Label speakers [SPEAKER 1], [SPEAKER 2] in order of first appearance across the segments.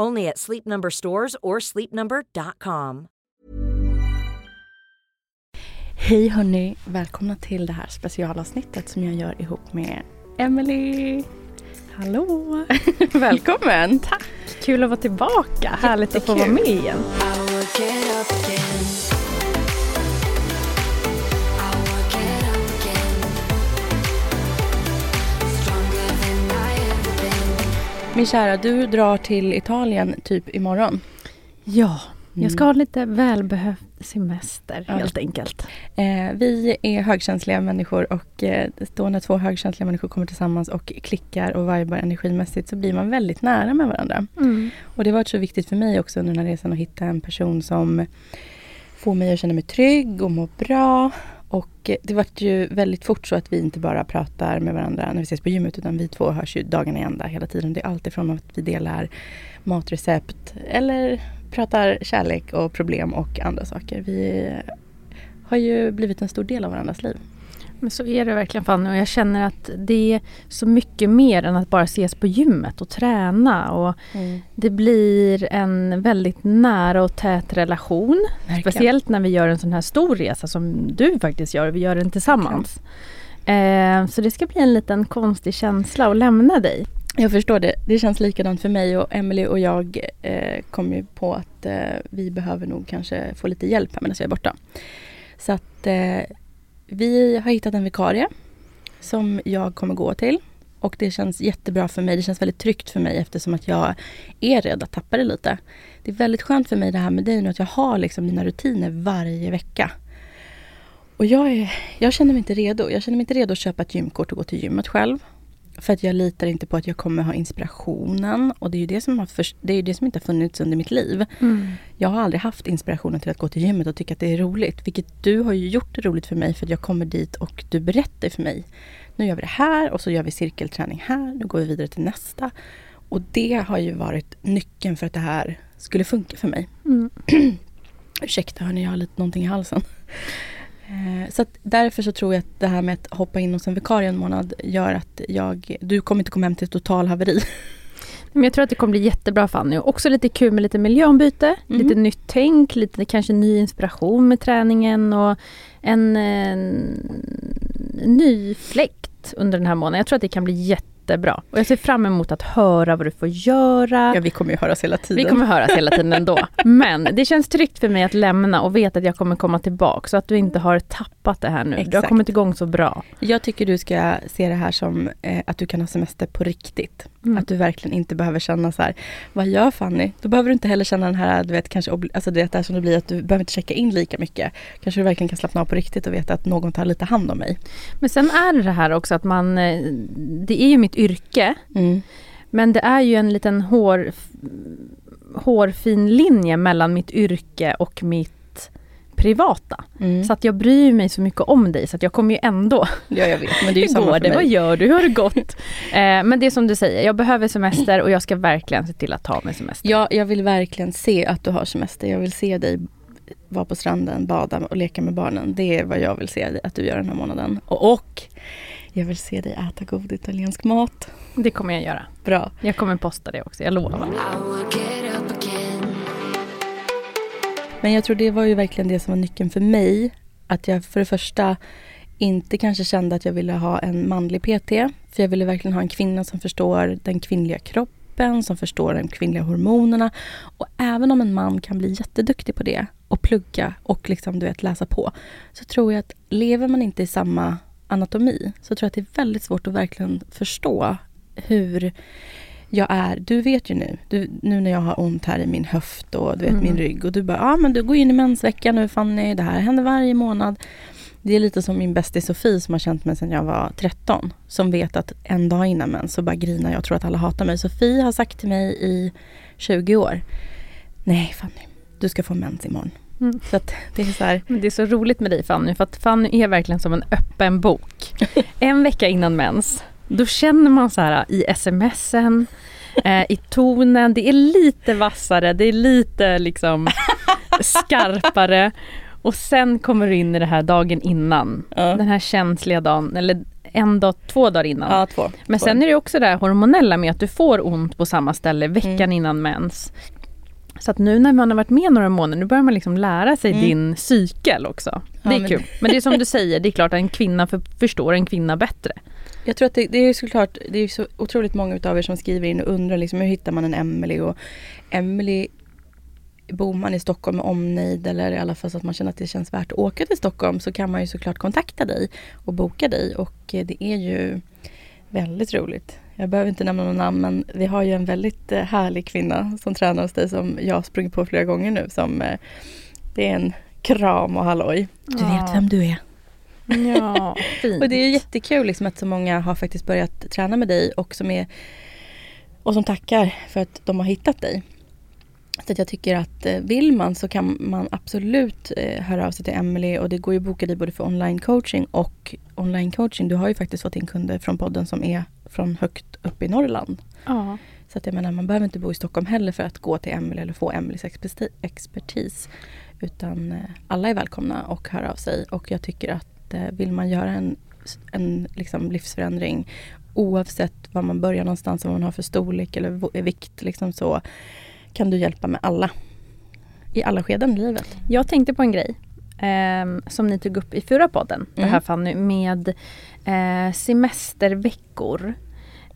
[SPEAKER 1] Only at Sleep Number stores or sleepnumber.com.
[SPEAKER 2] Hej hörni, välkomna till det här specialavsnittet som jag gör ihop med Emily.
[SPEAKER 3] Hallå!
[SPEAKER 2] Välkommen!
[SPEAKER 3] Tack! Kul att vara tillbaka. Härligt att få vara med igen.
[SPEAKER 2] Min kära, du drar till Italien typ imorgon.
[SPEAKER 3] Ja,
[SPEAKER 2] Mm.
[SPEAKER 3] jag ska ha lite välbehövd semester
[SPEAKER 2] Ja.
[SPEAKER 3] helt enkelt.
[SPEAKER 2] Eh, vi är högkänsliga människor och eh, då när två högkänsliga människor kommer tillsammans och klickar och vibar energimässigt så blir man väldigt nära med varandra. Och det har varit så viktigt för mig också under den här resan att hitta en person som får mig att känna mig trygg och må bra. Och det vart ju väldigt fort så att vi inte bara pratar med varandra när vi ses på gymmet utan vi två hörs ju dagarna i ända hela tiden. Det är alltifrån att vi delar matrecept eller pratar kärlek och problem och andra saker. Vi har ju blivit en stor del av varandras liv.
[SPEAKER 3] Men så är det verkligen Fanny och jag känner att det är så mycket mer än att bara ses på gymmet och träna. Och det blir en väldigt nära och tät relation.
[SPEAKER 2] Verkligen.
[SPEAKER 3] Speciellt när vi gör en sån här stor resa som du faktiskt gör. Vi gör den tillsammans. Eh, så det ska bli en liten konstig känsla att lämna dig.
[SPEAKER 2] Jag förstår det. Det känns likadant för mig och Emily och jag eh, kom ju på att eh, vi behöver nog kanske få lite hjälp här medan vi är borta. Så att eh, vi har hittat en vikarie som jag kommer gå till. Och det känns jättebra för mig. Det känns väldigt tryggt för mig eftersom att jag är rädd att tappa det lite. Det är väldigt skönt för mig det här med dig nu att jag har liksom mina rutiner varje vecka. Och jag, är, jag känner mig inte redo. Jag känner mig inte redo att köpa ett gymkort och gå till gymmet själv. För att jag litar inte på att jag kommer ha inspirationen. Och det är ju det som, har för, det är det som inte har funnits under mitt liv. Jag har aldrig haft inspirationen till att gå till gymmet och tycka att det är roligt. Vilket du har ju gjort det roligt för mig för att jag kommer dit och du berättar för mig. Nu gör vi det här och så gör vi cirkelträning här. Nu går vi vidare till nästa. Och det har ju varit nyckeln för att det här skulle funka för mig.
[SPEAKER 3] Mm.
[SPEAKER 2] Ursäkta hörni, jag har lite någonting i halsen. Eh, Så därför så tror jag att det här med att hoppa in hos en vikarie en månad gör att jag, du kommer inte komma hem till ett totalhaveri.
[SPEAKER 3] Men jag tror att det kommer bli jättebra Fanny. Och också lite kul med lite miljöombyte,
[SPEAKER 2] Mhm.
[SPEAKER 3] lite nytt tänk, lite kanske ny inspiration med träningen och en, en ny fläkt under den här månaden. Jag tror att det kan bli jättebra. Och jag ser fram emot att höra vad du får göra.
[SPEAKER 2] Ja, vi kommer ju höras hela tiden.
[SPEAKER 3] Vi kommer höras hela tiden ändå. Men det känns tryggt för mig att lämna och veta att jag kommer komma tillbaka. Så att du inte har tappat det här nu. Du har
[SPEAKER 2] Exakt.
[SPEAKER 3] kommit igång så bra.
[SPEAKER 2] Jag tycker du ska se det här som eh, att du kan ha semester på riktigt.
[SPEAKER 3] Mm.
[SPEAKER 2] Att du verkligen inte behöver känna så här, vad gör Fanny? Då behöver du inte heller känna den här, du vet, kanske, alltså det här som det blir att du behöver inte checka in lika mycket. Kanske du verkligen kan slappna av på riktigt och veta att någon tar lite hand om mig.
[SPEAKER 3] Men sen är det det här också att man... eh, Det är ju mitt yrke.
[SPEAKER 2] Mm.
[SPEAKER 3] Men det är ju en liten hår, hårfin linje mellan mitt yrke och mitt privata.
[SPEAKER 2] Mm.
[SPEAKER 3] Så att jag bryr mig så mycket om dig så att jag kommer ju ändå...
[SPEAKER 2] Ja, jag vet, men det är ju samma
[SPEAKER 3] går
[SPEAKER 2] för
[SPEAKER 3] det?
[SPEAKER 2] mig.
[SPEAKER 3] Vad gör du? Hur har det gått? eh, men det är som du säger, jag behöver semester och jag ska verkligen se till att ta mig semester.
[SPEAKER 2] Ja, jag vill verkligen se att du har semester. Jag vill se dig vara på stranden, bada och leka med barnen. Det är vad jag vill se att du gör den här månaden. Och, och jag vill se dig äta god italiensk mat.
[SPEAKER 3] Det kommer jag göra.
[SPEAKER 2] Bra.
[SPEAKER 3] Jag kommer posta det också, jag lovar.
[SPEAKER 2] Men jag tror det var ju verkligen det som var nyckeln för mig. Att jag för det första inte kanske kände att jag ville ha en manlig PT. För jag ville verkligen ha en kvinna som förstår den kvinnliga kroppen, som förstår de kvinnliga hormonerna. Och även om en man kan bli jätteduktig på det och plugga och liksom, du vet, läsa på. Så tror jag att lever man inte i samma anatomi så tror jag att det är väldigt svårt att verkligen förstå hur jag är. Du vet ju nu, du, nu när jag har ont här i min höft och du vet
[SPEAKER 3] Mm.
[SPEAKER 2] min rygg och du bara, ja ah, men du går in i mensveckan nu Fanny, det här händer varje månad. Det är lite som min bästis Sofie som har känt mig sedan jag var 13. Som vet att en dag innan mens så bara grinar jag och tror att alla hatar mig. Sofie har sagt till mig i 20 år. Nej Fanny, du ska få mens imorgon.
[SPEAKER 3] Mm.
[SPEAKER 2] Så det är så här,
[SPEAKER 3] Men det är så roligt med dig Fanny, för att Fanny är verkligen som en öppen bok. En vecka innan mens, då känner man så här i smsen, eh, i tonen, det är lite vassare, det är lite liksom skarpare. Och sen kommer du in i det här dagen innan,
[SPEAKER 2] ja.
[SPEAKER 3] den här känsliga dagen, eller en dag, två dagar innan.
[SPEAKER 2] ja två.
[SPEAKER 3] Men
[SPEAKER 2] två.
[SPEAKER 3] sen är det också det här hormonella med att du får ont på samma ställe veckan
[SPEAKER 2] Mm.
[SPEAKER 3] innan mens. Så att nu när man har varit med några månader, nu börjar man liksom lära sig
[SPEAKER 2] Mm.
[SPEAKER 3] din cykel också. Det
[SPEAKER 2] Ja,
[SPEAKER 3] är
[SPEAKER 2] men-
[SPEAKER 3] kul. Men det är som du säger, det är klart att en kvinna för, förstår en kvinna bättre.
[SPEAKER 2] Jag tror att det, det är såklart, det är så otroligt många utav er som skriver in och undrar liksom hur hittar man en Emily och Emily Bor man i Stockholm med omnejd eller i alla fall så att man känner att det känns värt att åka till Stockholm så kan man ju såklart kontakta dig och boka dig och eh, det är ju väldigt roligt. Jag behöver inte nämna någon namn men vi har ju en väldigt eh, härlig kvinna som tränar hos dig som jag har sprungit på flera gånger nu som eh, det är en kram och halloj. Du vet vem du är.
[SPEAKER 3] Ja, fint.
[SPEAKER 2] Och det är jättekul liksom att så många har faktiskt börjat träna med dig och som, är, och som tackar för att de har hittat dig. Så att jag tycker att eh, vill man så kan man absolut höra av sig till Emily och det går ju att boka dig både för online coaching och online coaching. Du har ju faktiskt fått in kunder från podden som är från högt upp i Norrland.
[SPEAKER 3] Ja.
[SPEAKER 2] Så att jag menar, man behöver inte bo i Stockholm heller för att gå till Emily eller få Emelies experti- expertis. Utan eh, alla är välkomna och höra av sig. Och jag tycker att eh, vill man göra en, en liksom livsförändring oavsett var man börjar någonstans, vad man har för storlek eller vikt, liksom så kan du hjälpa med alla. I alla skeden i livet.
[SPEAKER 3] Jag tänkte på en grej ehm, som ni tog upp i förra podden, det
[SPEAKER 2] Mm.
[SPEAKER 3] här Fanny, med eh, semesterveckor.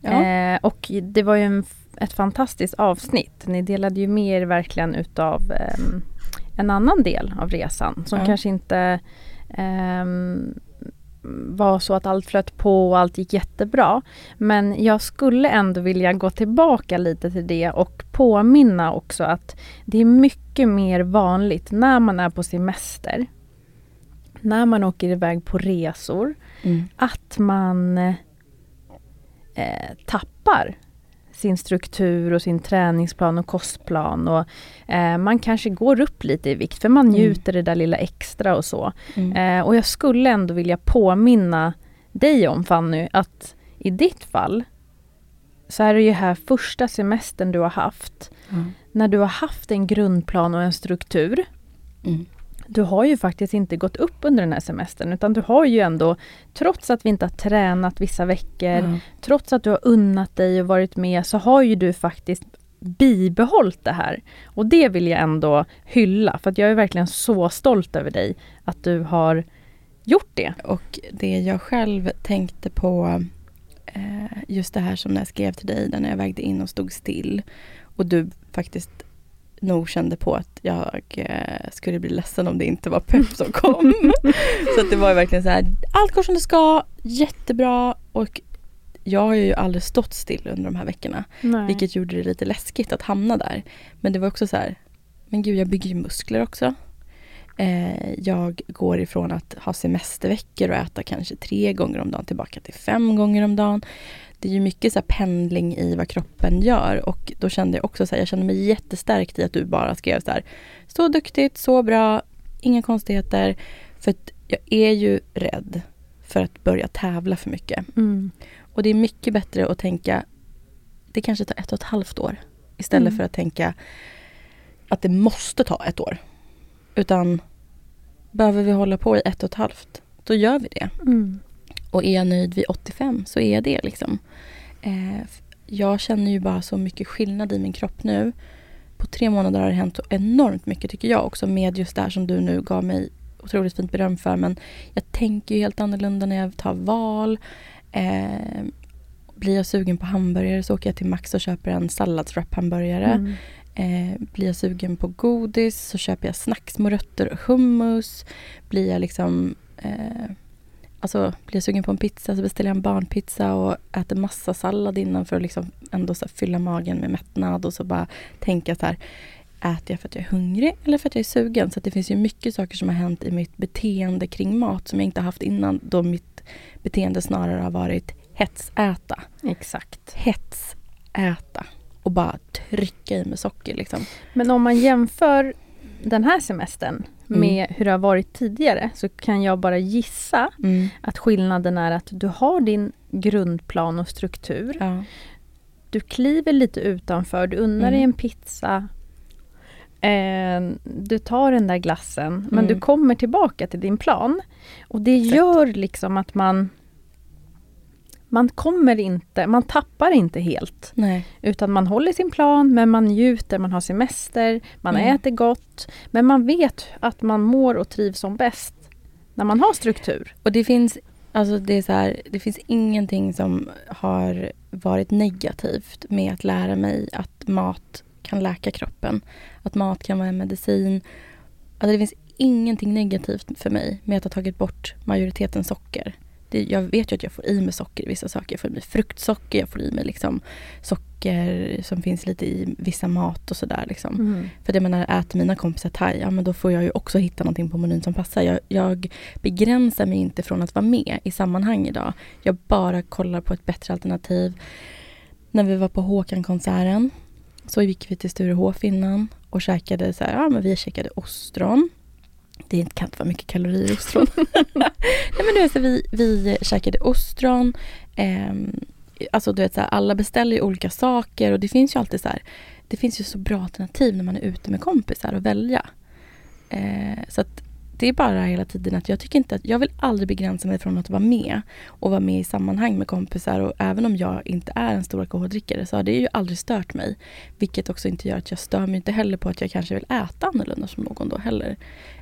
[SPEAKER 2] Ja.
[SPEAKER 3] Eh, och det var ju en, ett fantastiskt avsnitt. Ni delade ju med er verkligen utav ehm, en annan del av resan som
[SPEAKER 2] Ja.
[SPEAKER 3] kanske inte ehm, var så att allt flöt på och allt gick jättebra. Men jag skulle ändå vilja gå tillbaka lite till det och påminna också att det är mycket mer vanligt när man är på semester, när man åker iväg på resor,
[SPEAKER 2] Mm.
[SPEAKER 3] att man eh, tappar sin struktur och sin träningsplan och kostplan. Och, eh, man kanske går upp lite i vikt för man
[SPEAKER 2] Mm.
[SPEAKER 3] njuter det där lilla extra och så.
[SPEAKER 2] Mm.
[SPEAKER 3] Eh, och jag skulle ändå vilja påminna dig om Fanny att i ditt fall så är det ju här första semestern du har haft.
[SPEAKER 2] Ja.
[SPEAKER 3] När du har haft en grundplan och en struktur.
[SPEAKER 2] Mm.
[SPEAKER 3] Du har ju faktiskt inte gått upp under den här semestern utan du har ju ändå, trots att vi inte har tränat vissa veckor,
[SPEAKER 2] Ja.
[SPEAKER 3] trots att du har unnat dig och varit med så har ju du faktiskt bibehållit det här. Och det vill jag ändå hylla för att jag är verkligen så stolt över dig att du har gjort det.
[SPEAKER 2] Och det jag själv tänkte på eh, just det här som jag skrev till dig, när jag vägde in och stod still och du faktiskt nog kände på att jag eh, skulle bli ledsen om det inte var pepp som kom. så att det var verkligen så här, allt går som det ska, jättebra och jag har ju aldrig stått still under de här veckorna.
[SPEAKER 3] Nej.
[SPEAKER 2] Vilket gjorde det lite läskigt att hamna där. Men det var också så här, men gud jag bygger ju muskler också. Eh, jag går ifrån att ha semesterveckor och äta kanske tre gånger om dagen tillbaka till fem gånger om dagen. Det är ju mycket så här pendling i vad kroppen gör och då kände jag också så här, jag kände mig jättestärkt i att du bara skrev så här, så duktigt, så bra, inga konstigheter. För att jag är ju rädd för att börja tävla för mycket.
[SPEAKER 3] Mm.
[SPEAKER 2] Och det är mycket bättre att tänka, det kanske tar ett och ett halvt år. Istället
[SPEAKER 3] Mm.
[SPEAKER 2] för att tänka att det måste ta ett år. Utan behöver vi hålla på i ett och ett halvt, då gör vi det.
[SPEAKER 3] Mm.
[SPEAKER 2] Och är jag nöjd vid 85 så är jag det liksom. Eh, jag känner ju bara så mycket skillnad i min kropp nu. På tre månader har det hänt enormt mycket tycker jag också med just det här som du nu gav mig otroligt fint beröm för. Men jag tänker ju helt annorlunda när jag tar val. Eh, blir jag sugen på hamburgare så åker jag till Max och köper en salladswrap-hamburgare.
[SPEAKER 3] Mm.
[SPEAKER 2] Eh, blir jag sugen på godis så köper jag snacks, morötter och hummus. Blir jag liksom... Eh, alltså, blir jag sugen på en pizza så beställer jag en barnpizza och äter massa sallad innan för att liksom ändå så fylla magen med mättnad och så bara tänka så här Äter jag för att jag är hungrig eller för att jag är sugen? Så det finns ju mycket saker som har hänt i mitt beteende kring mat som jag inte haft innan då mitt beteende snarare har varit hetsäta.
[SPEAKER 3] Exakt.
[SPEAKER 2] Hetsäta. Och bara trycka i med socker liksom.
[SPEAKER 3] Men om man jämför den här semestern. Med hur det har varit tidigare så kan jag bara gissa
[SPEAKER 2] Mm.
[SPEAKER 3] att skillnaden är att du har din grundplan och struktur.
[SPEAKER 2] Ja.
[SPEAKER 3] Du kliver lite utanför, du unnar dig
[SPEAKER 2] Mm.
[SPEAKER 3] en pizza. Eh, du tar den där glassen men
[SPEAKER 2] Mm.
[SPEAKER 3] du kommer tillbaka till din plan. Och det
[SPEAKER 2] Exakt.
[SPEAKER 3] gör liksom att man man kommer inte, man tappar inte helt.
[SPEAKER 2] Nej.
[SPEAKER 3] Utan man håller sin plan, men man njuter, man har semester, man
[SPEAKER 2] Mm.
[SPEAKER 3] äter gott. Men man vet att man mår och trivs som bäst när man har struktur.
[SPEAKER 2] Och det finns, alltså det är så här, det finns ingenting som har varit negativt med att lära mig att mat kan läka kroppen. Att mat kan vara en medicin. Alltså det finns ingenting negativt för mig med att ha tagit bort majoriteten socker. Det, jag vet ju att jag får i mig socker i vissa saker. Jag får i mig fruktsocker, jag får i mig liksom socker som finns lite i vissa mat och sådär. Liksom. För det menar, äter mina kompisar thai, ja men då får jag ju också hitta någonting på menyn som passar. Jag, jag begränsar mig inte från att vara med i sammanhang idag. Jag bara kollar på ett bättre alternativ. När vi var på Håkan-konserten så gick vi till Sturehof innan och käkade så här, ja men vi käkade ostron. Det kan inte vara mycket kalorier i ostron. Nej men du vet, så vi, vi käkade ostron. Eh, alltså du vet så här, alla beställer ju olika saker och det finns ju alltid så här, det finns ju så bra alternativ när man är ute med kompisar och välja. Eh, så att det är bara hela tiden att jag tycker inte att, jag vill aldrig begränsa mig från att vara med och vara med i sammanhang med kompisar och även om jag inte är en stor alkoholdrickare så har det ju aldrig stört mig. Vilket också inte gör att jag stör mig inte heller på att jag kanske vill äta annorlunda som någon då heller.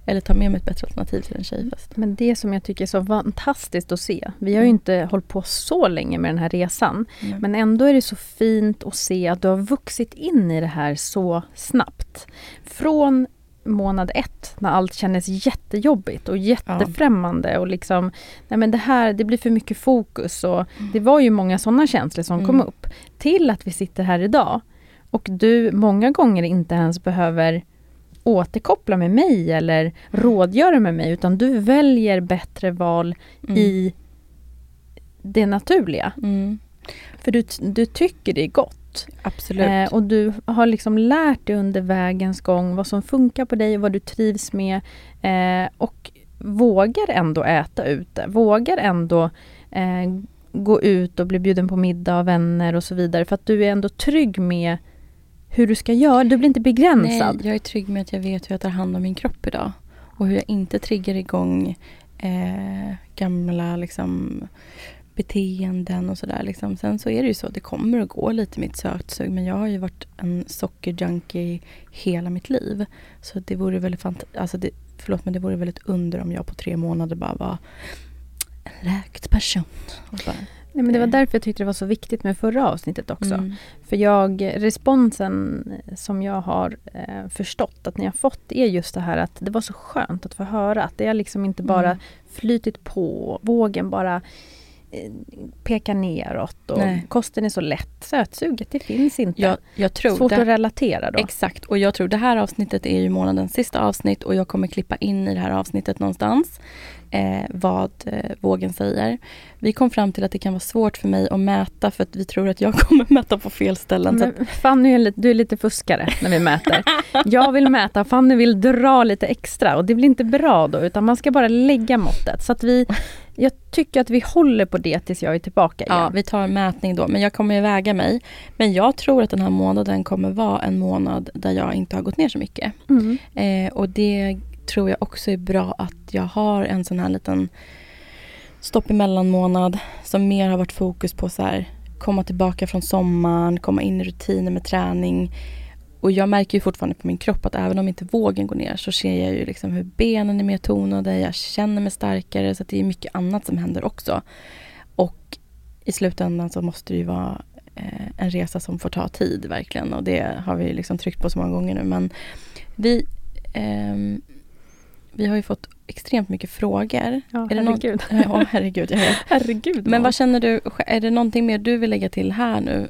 [SPEAKER 2] Eller ta med mig ett bättre alternativ till en tjejfest.
[SPEAKER 3] Men det som jag tycker är så fantastiskt att se. Vi har ju
[SPEAKER 2] Mm.
[SPEAKER 3] inte hållit på så länge med den här resan.
[SPEAKER 2] Mm.
[SPEAKER 3] Men ändå är det så fint att se att du har vuxit in i det här så snabbt. Från månad ett när allt kändes jättejobbigt och jättefrämmande och liksom Nej men det här, det blir för mycket fokus och det var ju många sådana känslor som kom
[SPEAKER 2] Mm.
[SPEAKER 3] upp. Till att vi sitter här idag och du många gånger inte ens behöver återkoppla med mig eller rådgöra med mig utan du väljer bättre val
[SPEAKER 2] Mm.
[SPEAKER 3] i det naturliga.
[SPEAKER 2] Mm.
[SPEAKER 3] För du, du tycker det är gott.
[SPEAKER 2] Absolut.
[SPEAKER 3] Eh, och du har liksom lärt dig under vägens gång vad som funkar på dig och vad du trivs med. Eh, och vågar ändå äta ute. Vågar ändå eh, gå ut och bli bjuden på middag av vänner och så vidare. För att du är ändå trygg med hur du ska göra. Du blir inte begränsad.
[SPEAKER 2] Nej, jag är trygg med att jag vet hur jag tar hand om min kropp idag. Och hur jag inte triggar igång eh, gamla liksom, beteenden och sådär. Liksom. Sen så är det ju så, det kommer att gå lite mitt sötsug. Men jag har ju varit en sockerjunkie hela mitt liv. Så det vore väldigt fant- alltså det, förlåt men det vore väldigt under om jag på tre månader bara var en läkt person. Bara,
[SPEAKER 3] Nej, men det var därför jag tyckte det var så viktigt med förra avsnittet också.
[SPEAKER 2] mm,
[SPEAKER 3] För jag, responsen som jag har eh, förstått att ni har fått är just det här att det var så skönt att få höra att det är liksom inte bara
[SPEAKER 2] Mm.
[SPEAKER 3] flytit på, vågen bara pekar neråt och
[SPEAKER 2] Nej.
[SPEAKER 3] kosten är så lätt. Sötsuget, det finns inte.
[SPEAKER 2] jag, jag tror
[SPEAKER 3] Svårt
[SPEAKER 2] det-
[SPEAKER 3] att relatera då.
[SPEAKER 2] Exakt, och jag tror det här avsnittet är ju månadens sista avsnitt och jag kommer klippa in i det här avsnittet någonstans eh, vad eh, vågen säger. Vi kom fram till att det kan vara svårt för mig att mäta för att vi tror att jag kommer mäta på fel ställen. Så att,
[SPEAKER 3] Men Fanny är lite, du är lite fuskare när vi mäter. Jag vill mäta, Fanny vill dra lite extra och det blir inte bra då utan man ska bara lägga måttet. Så att vi, jag tycker att vi håller på det tills jag är tillbaka igen.
[SPEAKER 2] ja, vi tar en mätning då, men jag kommer ju väga mig. Men jag tror att den här månaden kommer vara en månad där jag inte har gått ner så mycket.
[SPEAKER 3] Mm.
[SPEAKER 2] Eh, och det tror jag också är bra att jag har en sån här liten stopp emellan månad som mer har varit fokus på så här komma tillbaka från sommaren, komma in i rutiner med träning. Och jag märker ju fortfarande på min kropp att även om inte vågen går ner så ser jag ju liksom hur benen är mer tonade, jag känner mig starkare så att det är mycket annat som händer också. Och i slutändan så måste det ju vara eh, en resa som får ta tid verkligen och det har vi liksom tryckt på så många gånger nu men vi, ehm, vi har ju fått extremt mycket frågor.
[SPEAKER 3] Ja,
[SPEAKER 2] är det någon-
[SPEAKER 3] herregud.
[SPEAKER 2] Ja, herregud. Jag vet.
[SPEAKER 3] herregud.
[SPEAKER 2] Men vad känner du, är det någonting mer du vill lägga till här nu?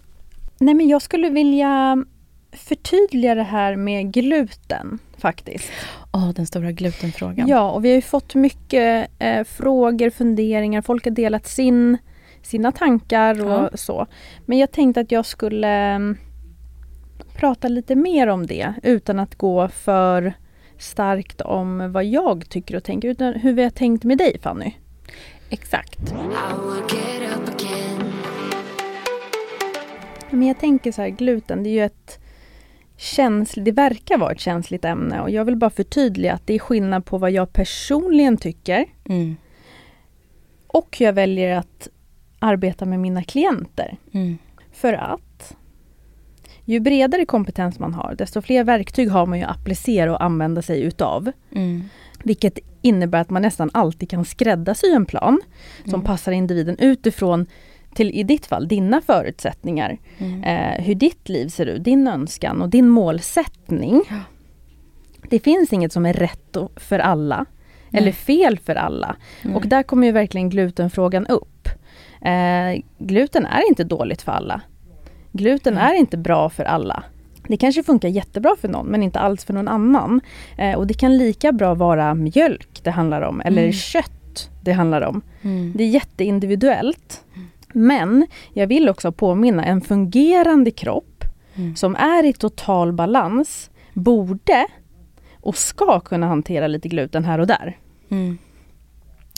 [SPEAKER 3] Nej men jag skulle vilja förtydliga det här med gluten faktiskt.
[SPEAKER 2] Åh, den stora glutenfrågan.
[SPEAKER 3] Ja, och vi har ju fått mycket eh, frågor, funderingar. Folk har delat sin, sina tankar och
[SPEAKER 2] Ja.
[SPEAKER 3] så. Men jag tänkte att jag skulle mm, prata lite mer om det utan att gå för starkt om vad jag tycker och tänker utan hur vi har tänkt med dig Fanny.
[SPEAKER 2] Exakt.
[SPEAKER 3] Men jag tänker så här, gluten det är ju ett känsligt, det verkar vara ett känsligt ämne och jag vill bara förtydliga att det är skillnad på vad jag personligen tycker
[SPEAKER 2] Mm.
[SPEAKER 3] och hur jag väljer att arbeta med mina klienter.
[SPEAKER 2] Mm.
[SPEAKER 3] För att ju bredare kompetens man har, desto fler verktyg har man ju att applicera och använda sig utav.
[SPEAKER 2] Mm.
[SPEAKER 3] Vilket innebär att man nästan alltid kan skräddarsy en plan som
[SPEAKER 2] Mm.
[SPEAKER 3] passar individen utifrån till, i ditt fall, dina förutsättningar.
[SPEAKER 2] Mm.
[SPEAKER 3] Eh, hur ditt liv ser ut, din önskan och din målsättning.
[SPEAKER 2] Ja.
[SPEAKER 3] Det finns inget som är rätt för alla. Eller
[SPEAKER 2] Nej.
[SPEAKER 3] fel för alla.
[SPEAKER 2] Nej.
[SPEAKER 3] Och där kommer ju verkligen glutenfrågan upp. Eh, gluten är inte dåligt för alla. Gluten
[SPEAKER 2] Mm.
[SPEAKER 3] är inte bra för alla. Det kanske funkar jättebra för någon men inte alls för någon annan. Eh, och det kan lika bra vara mjölk det handlar om eller
[SPEAKER 2] Mm.
[SPEAKER 3] kött det handlar om.
[SPEAKER 2] Mm.
[SPEAKER 3] Det är jätteindividuellt. Men jag vill också påminna, en fungerande kropp
[SPEAKER 2] Mm.
[SPEAKER 3] som är i total balans borde och ska kunna hantera lite gluten här och där.
[SPEAKER 2] Mm.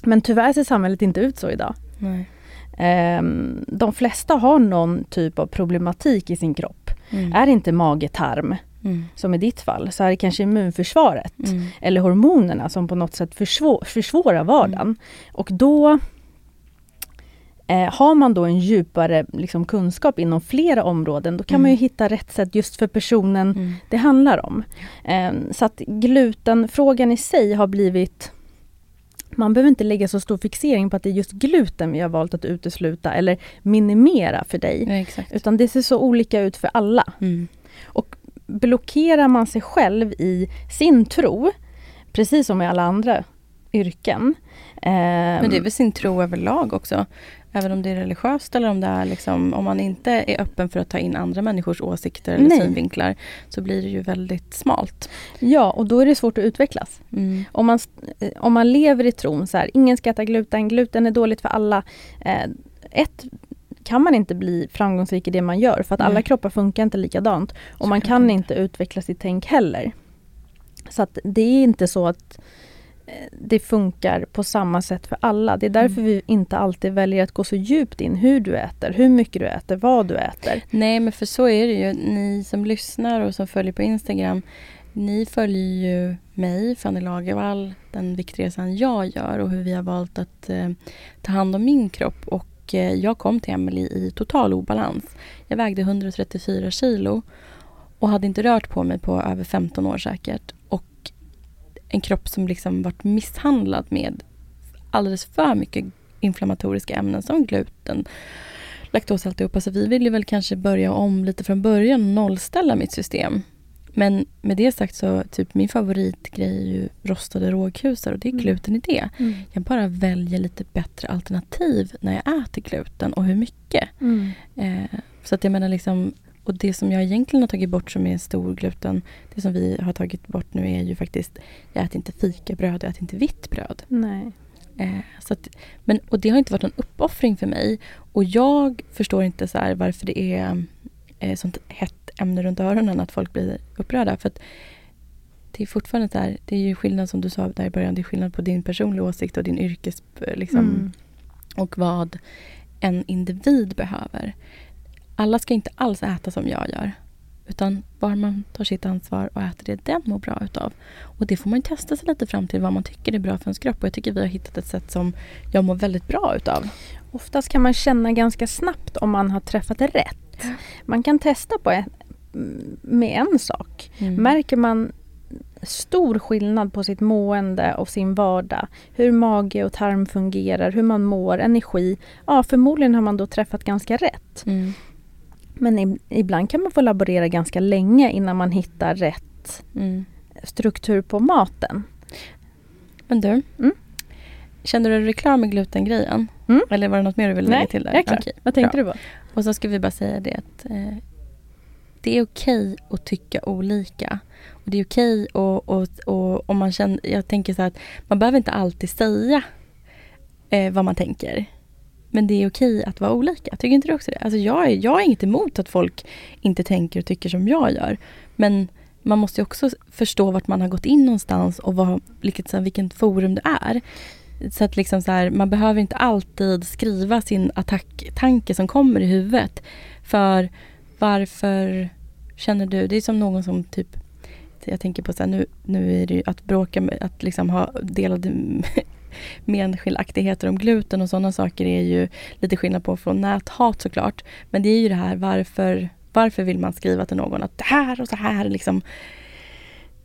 [SPEAKER 3] Men tyvärr ser samhället inte ut så idag.
[SPEAKER 2] Nej.
[SPEAKER 3] Ehm, de flesta har någon typ av problematik i sin kropp.
[SPEAKER 2] Mm.
[SPEAKER 3] Är det inte mage-tarm,
[SPEAKER 2] Mm.
[SPEAKER 3] som i ditt fall, så är det kanske immunförsvaret.
[SPEAKER 2] Mm.
[SPEAKER 3] Eller hormonerna som på något sätt försvå- försvårar vardagen. Och då eh, har man då en djupare liksom, kunskap inom flera områden, då kan
[SPEAKER 2] Mm.
[SPEAKER 3] man ju hitta rätt sätt just för personen
[SPEAKER 2] Mm.
[SPEAKER 3] det handlar om. Eh, så att glutenfrågan i sig har blivit man behöver inte lägga så stor fixering på att det är just gluten vi har valt att utesluta eller minimera för dig.
[SPEAKER 2] Ja, exakt.
[SPEAKER 3] Utan det ser så olika ut för alla.
[SPEAKER 2] Mm.
[SPEAKER 3] Blockerar man sig själv i sin tro, precis som i alla andra yrken.
[SPEAKER 2] Men det är
[SPEAKER 3] ehm,
[SPEAKER 2] väl sin tro överlag också. Även om det är religiöst eller om det är liksom, om man inte är öppen för att ta in andra människors åsikter eller
[SPEAKER 3] Nej.
[SPEAKER 2] synvinklar så blir det ju väldigt smalt.
[SPEAKER 3] Ja, och då är det svårt att utvecklas.
[SPEAKER 2] Mm.
[SPEAKER 3] Om man, eh, om man lever i tron så här, ingen ska äta gluten, gluten är dåligt för alla. Eh, ett, kan man inte bli framgångsrik i det man gör för att alla
[SPEAKER 2] Nej.
[SPEAKER 3] kroppar funkar inte likadant. Och man
[SPEAKER 2] Såklart
[SPEAKER 3] kan
[SPEAKER 2] inte.
[SPEAKER 3] utveckla sitt tänk heller. Så att det är inte så att det funkar på samma sätt för alla. Det är därför
[SPEAKER 2] Mm.
[SPEAKER 3] vi inte alltid väljer att gå så djupt in hur du äter, hur mycket du äter, vad du äter.
[SPEAKER 2] Nej men för så är det ju. Ni som lyssnar och som följer på Instagram. Ni följer ju mig, Fanny Lagervall, den viktresan jag gör och hur vi har valt att eh, ta hand om min kropp. Och eh, jag kom till Emily i total obalans. Jag vägde 134 kilo och hade inte rört på mig på över 15 år säkert. En kropp som liksom varit misshandlad med alldeles för mycket inflammatoriska ämnen som gluten, laktos alltihopa. Så vi ville väl kanske börja om lite från början och nollställa mitt system. Men med det sagt så typ min favoritgrej är ju rostade rågkusar och det är
[SPEAKER 3] Mm.
[SPEAKER 2] gluten i det. Jag bara väljer lite bättre alternativ när jag äter gluten och hur mycket. Eh, så att jag menar liksom, och det som jag egentligen har tagit bort som är stor gluten, det som vi har tagit bort nu är ju faktiskt, jag äter inte fikabröd, jag äter inte vitt bröd.
[SPEAKER 3] Nej.
[SPEAKER 2] Eh, så att, men, och det har inte varit någon uppoffring för mig. Och jag förstår inte så varför det är eh, sånt hett ämne runt öronen att folk blir upprörda. För att det är fortfarande så här, det är ju skillnad som du sa där i början, det är skillnad på din personliga åsikt och din yrkes... eh, Liksom,
[SPEAKER 3] Mm.
[SPEAKER 2] och vad en individ behöver. Alla ska inte alls äta som jag gör. Utan var man tar sitt ansvar och äter det den mår bra utav. Och det får man testa sig lite fram till vad man tycker är bra för ens kropp. Och jag tycker vi har hittat ett sätt som jag mår väldigt bra utav.
[SPEAKER 3] Oftast kan man känna ganska snabbt om man har träffat rätt. Man kan testa på ett, med en sak.
[SPEAKER 2] Mm.
[SPEAKER 3] Märker man stor skillnad på sitt mående och sin vardag, hur mage och tarm fungerar, hur man mår, energi. Ja, förmodligen har man då träffat ganska rätt.
[SPEAKER 2] Mm.
[SPEAKER 3] Men ibland kan man få laborera ganska länge innan man hittar rätt
[SPEAKER 2] Mm.
[SPEAKER 3] struktur på maten.
[SPEAKER 2] Men du,
[SPEAKER 3] Mm.
[SPEAKER 2] kände du dig klar med glutengrejen?
[SPEAKER 3] Mm.
[SPEAKER 2] Eller var det något mer du ville lägga
[SPEAKER 3] Nej,
[SPEAKER 2] till där?
[SPEAKER 3] jag är klar.
[SPEAKER 2] Okej,
[SPEAKER 3] Vad tänkte
[SPEAKER 2] bra.
[SPEAKER 3] du på?
[SPEAKER 2] Och så ska vi bara säga det att eh, det är okej att tycka olika. Och det är okej och, och, och om man känner, jag tänker så här att man behöver inte alltid säga eh, vad man tänker. Men det är okej att vara olika. Tycker inte du också det? Alltså jag, är, jag har inget emot att folk inte tänker och tycker som jag gör. Men man måste ju också förstå vart man har gått in någonstans och vad, vilket, så här, vilken forum det är. Så att liksom så här, man behöver inte alltid skriva sin attacktanke som kommer i huvudet. För varför känner du, det är som någon som typ jag tänker på så här, nu, nu är det ju att bråka med, att liksom ha delade meningsskiljaktigheter om gluten och sådana saker är ju lite skillnad på från näthat såklart. Men det är ju det här varför, varför vill man skriva till någon att det här och så här liksom.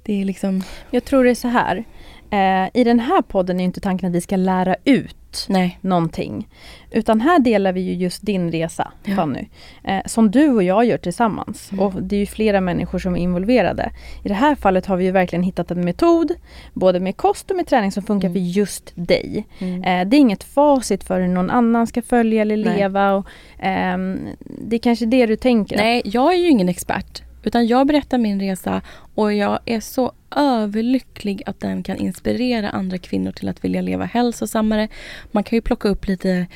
[SPEAKER 2] Det är liksom,
[SPEAKER 3] Jag tror det är så här. Eh, I den här podden är inte tanken att vi ska lära ut
[SPEAKER 2] nej.
[SPEAKER 3] någonting. Utan här delar vi ju just din resa,
[SPEAKER 2] Ja.
[SPEAKER 3] Fanny. Eh, som du och jag gör tillsammans.
[SPEAKER 2] Mm.
[SPEAKER 3] Och det är ju flera människor som är involverade. I det här fallet har vi ju verkligen hittat en metod, både med kost och med träning som funkar
[SPEAKER 2] Mm.
[SPEAKER 3] för just dig.
[SPEAKER 2] Mm.
[SPEAKER 3] Eh, det är inget facit för hur någon annan ska följa eller
[SPEAKER 2] Nej.
[SPEAKER 3] leva. Och, ehm, det är kanske det du tänker.
[SPEAKER 2] Nej, jag är ju ingen expert. Utan jag berättar min resa och jag är så överlycklig att den kan inspirera andra kvinnor till att vilja leva hälsosammare. Man kan ju plocka upp lite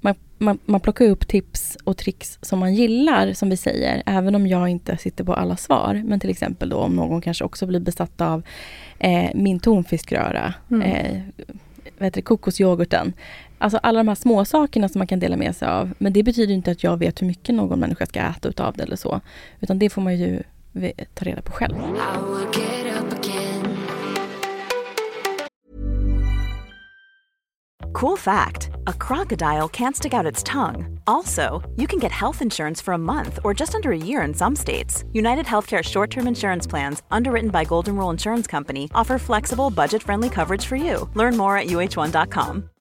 [SPEAKER 2] man, man, man plockar upp tips och tricks som man gillar, som vi säger, även om jag inte sitter på alla svar. Men till exempel då om någon kanske också blir besatt av eh, min tonfiskröra,
[SPEAKER 3] Mm.
[SPEAKER 2] eh, vad heter det, kokosyoghurten. Alltså alla de här små sakerna som man kan dela med sig av. Men det betyder inte att jag vet hur mycket någon människa ska äta utav det eller så. Utan det får man ju ta reda på själv.
[SPEAKER 4] Cool fact a crocodile can't stick out its tongue. Also, you can get health insurance for a month or just under a year in some states. United Healthcare short term insurance plans, underwritten by Golden Rule Insurance Company, offer flexible, budget friendly coverage for you. Learn more at uh1.com.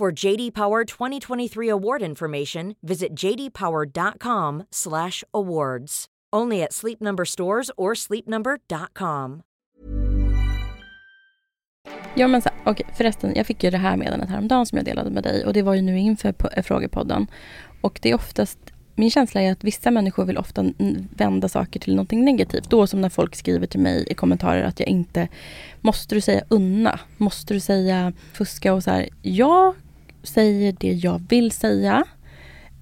[SPEAKER 1] For JD Power 2023 award information, visit jdpower.com/awards. Only at Sleep Number stores or sleepnumber.com.
[SPEAKER 2] Ja men så, okay, förresten, jag fick ju det här meddelandet häromdagen som jag delade med dig och det var ju nu inför på, eh, frågepodden. Och det är oftast, min känsla är att vissa människor vill ofta vända saker till någonting negativt. Då som när folk skriver till mig i kommentarer att jag inte, måste du säga unna? Måste du säga fuska och så här. Jag säger det jag vill säga.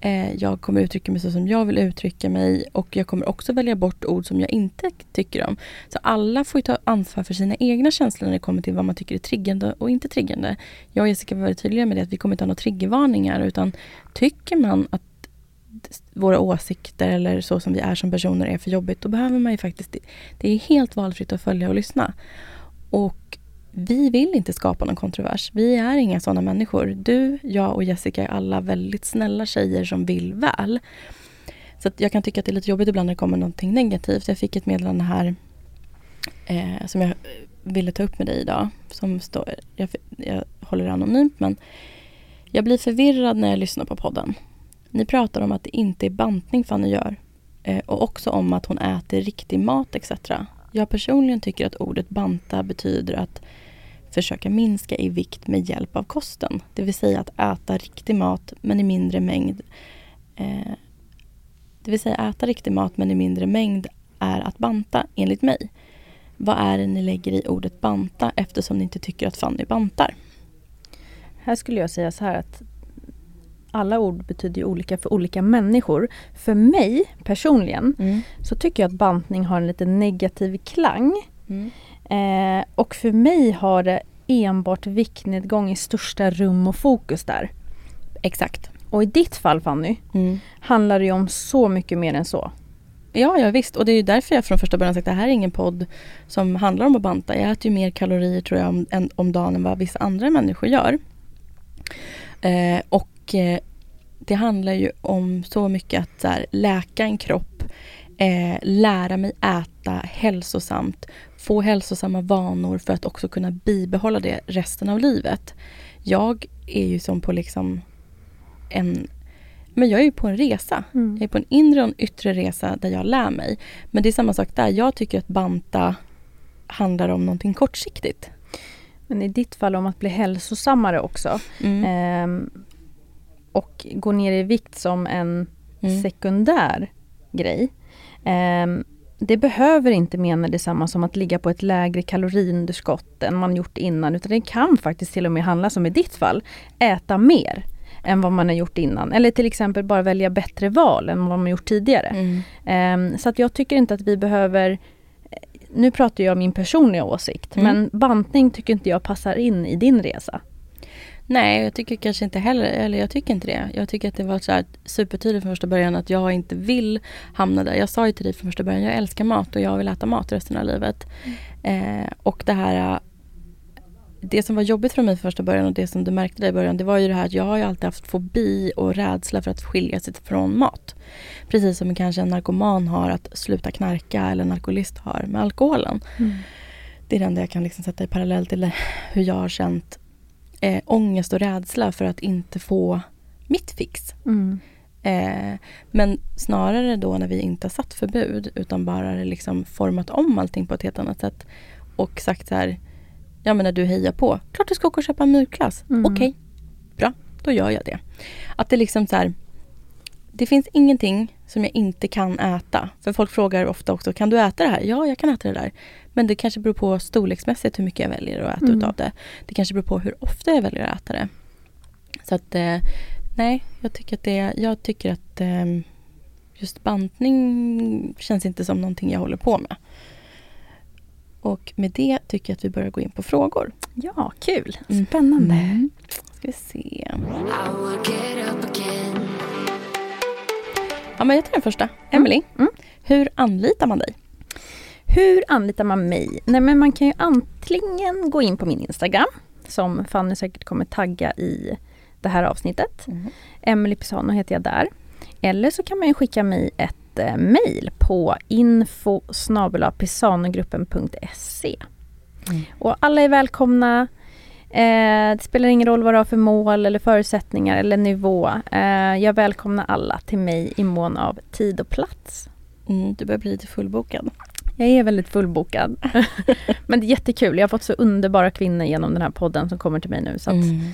[SPEAKER 2] Eh, jag kommer uttrycka mig så som jag vill uttrycka mig och jag kommer också välja bort ord som jag inte tycker om. Så alla får ju ta ansvar för sina egna känslor när det kommer till vad man tycker är triggande och inte triggande. Jag och Jessica var väldigt tydliga med det att vi kommer inte ha några triggervarningar utan tycker man att våra åsikter eller så som vi är som personer är för jobbigt, då behöver man ju faktiskt... Det är helt valfritt att följa och lyssna. Och vi vill inte skapa någon kontrovers. Vi är inga sådana människor. Du, jag och Jessica är alla väldigt snälla tjejer som vill väl. Så att jag kan tycka att det är lite jobbigt ibland när det kommer någonting negativt. Jag fick ett meddelande här eh, som jag ville ta upp med dig idag. Som står, jag, jag håller det anonymt men jag blir förvirrad när jag lyssnar på podden. Ni pratar om att det inte är bantning Fanny gör. Eh, och också om att hon äter riktig mat etc. Jag personligen tycker att ordet banta betyder att försöka minska i vikt med hjälp av kosten. Det vill säga att äta riktig mat men i mindre mängd. Eh, det vill säga äta riktig mat men i mindre mängd är att banta enligt mig. Vad är det ni lägger i ordet banta eftersom ni inte tycker att Fanny bantar?
[SPEAKER 3] Här skulle jag säga så här att alla ord betyder olika för olika människor. För mig personligen så tycker jag att bantning har en lite negativ klang.
[SPEAKER 2] Mm.
[SPEAKER 3] Eh, och för mig har det enbart viktnedgång i största rum och fokus där.
[SPEAKER 2] Exakt.
[SPEAKER 3] Och i ditt fall Fanny
[SPEAKER 2] Mm.
[SPEAKER 3] handlar det ju om så mycket mer än så.
[SPEAKER 2] Ja, ja visst. Och det är ju därför jag från första början sagt att det här är ingen podd som handlar om att banta. Jag äter ju mer kalorier tror jag om, än, om dagen än vad vissa andra människor gör. Eh, och eh, det handlar ju om så mycket att så här, läka en kropp, eh, lära mig äta hälsosamt, få hälsosamma vanor för att också kunna bibehålla det resten av livet. Jag är ju som på liksom en men jag är ju på en resa.
[SPEAKER 3] Mm.
[SPEAKER 2] Jag är på en inre och en yttre resa där jag lär mig. Men det är samma sak där. Jag tycker att banta handlar om någonting kortsiktigt.
[SPEAKER 3] Men i ditt fall om att bli hälsosammare också.
[SPEAKER 2] Mm.
[SPEAKER 3] Ehm, och gå ner i vikt som en
[SPEAKER 2] Mm.
[SPEAKER 3] sekundär grej. Ehm, det behöver inte mena detsamma som att ligga på ett lägre kaloriunderskott än man gjort innan. Utan det kan faktiskt till och med handla, som i ditt fall, äta mer än vad man har gjort innan. Eller till exempel bara välja bättre val än vad man gjort tidigare.
[SPEAKER 2] Mm.
[SPEAKER 3] Ehm, så att jag tycker inte att vi behöver nu pratar jag om min personliga åsikt,
[SPEAKER 2] Mm.
[SPEAKER 3] men bantning tycker inte jag passar in i din resa.
[SPEAKER 2] Nej, jag tycker kanske inte heller, eller jag tycker inte det. Jag tycker att det var så här supertydligt från första början att jag inte vill hamna där. Jag sa ju till dig från första början, jag älskar mat och jag vill äta mat resten av livet. Eh, och det här det som var jobbigt för mig från första början och det som du märkte där i början det var ju det här att jag har ju alltid haft fobi och rädsla för att skilja sig från mat. Precis som kanske en narkoman har att sluta knarka eller en alkoholist har med alkoholen. Det är det enda jag kan liksom sätta i parallell till hur jag har känt eh, ångest och rädsla för att inte få mitt fix.
[SPEAKER 3] Mm.
[SPEAKER 2] Eh, men snarare då när vi inte har satt förbud utan bara liksom format om allting på ett helt annat sätt och sagt så här Ja men när du hejar på, klart du ska åka och köpa en mjukglass.
[SPEAKER 3] Mm.
[SPEAKER 2] Okej, bra, då gör jag det. Att det liksom så här Det finns ingenting som jag inte kan äta. För folk frågar ofta också, kan du äta det här? Ja, jag kan äta det där. Men det kanske beror på storleksmässigt hur mycket jag väljer att äta
[SPEAKER 3] Mm.
[SPEAKER 2] utav det. Det kanske beror på hur ofta jag väljer att äta det. Så att eh, nej, jag tycker att det, jag tycker att eh, just bantning känns inte som någonting jag håller på med. Och med det tycker jag att vi börjar gå in på frågor.
[SPEAKER 3] Ja, kul.
[SPEAKER 2] Mm.
[SPEAKER 3] Spännande.
[SPEAKER 2] Mm. Ska vi se. Ja, men jag tar den första. Emily,
[SPEAKER 3] Mm.
[SPEAKER 2] hur anlitar man dig?
[SPEAKER 3] Hur anlitar man mig? Nej, men man kan ju antingen gå in på min Instagram, som Fanny säkert kommer tagga i det här avsnittet.
[SPEAKER 2] Mm.
[SPEAKER 3] Emily Pisano heter jag där. Eller så kan man ju skicka mig ett eh, mail på info pisanogruppen.se.
[SPEAKER 2] Mm.
[SPEAKER 3] Och alla är välkomna. Eh, det spelar ingen roll vad du har för mål eller förutsättningar eller nivå. Eh, jag välkomnar alla till mig i mån av tid och plats.
[SPEAKER 2] Mm, du börjar bli lite fullbokad.
[SPEAKER 3] Jag är väldigt fullbokad. Men det är jättekul. Jag har fått så underbara kvinnor genom den här podden som kommer till mig nu. Så
[SPEAKER 2] Mm.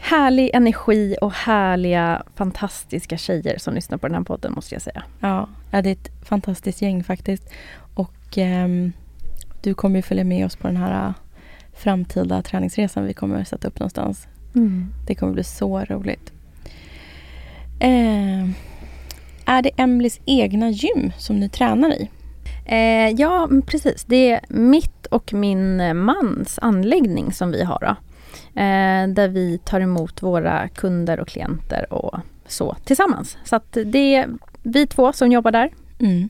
[SPEAKER 3] Härlig energi och härliga fantastiska tjejer som lyssnar på den här podden måste jag säga.
[SPEAKER 2] Ja, det är ett fantastiskt gäng faktiskt. Och ehm, du kommer ju följa med oss på den här äh, framtida träningsresan vi kommer sätta upp någonstans. Det kommer bli så roligt. Ehm, är det Emelies egna gym som ni tränar i?
[SPEAKER 3] Eh, ja, precis. Det är mitt och min mans anläggning som vi har. Då. Eh, där vi tar emot våra kunder och klienter och så tillsammans. Så att det är vi två som jobbar där.
[SPEAKER 2] Mm.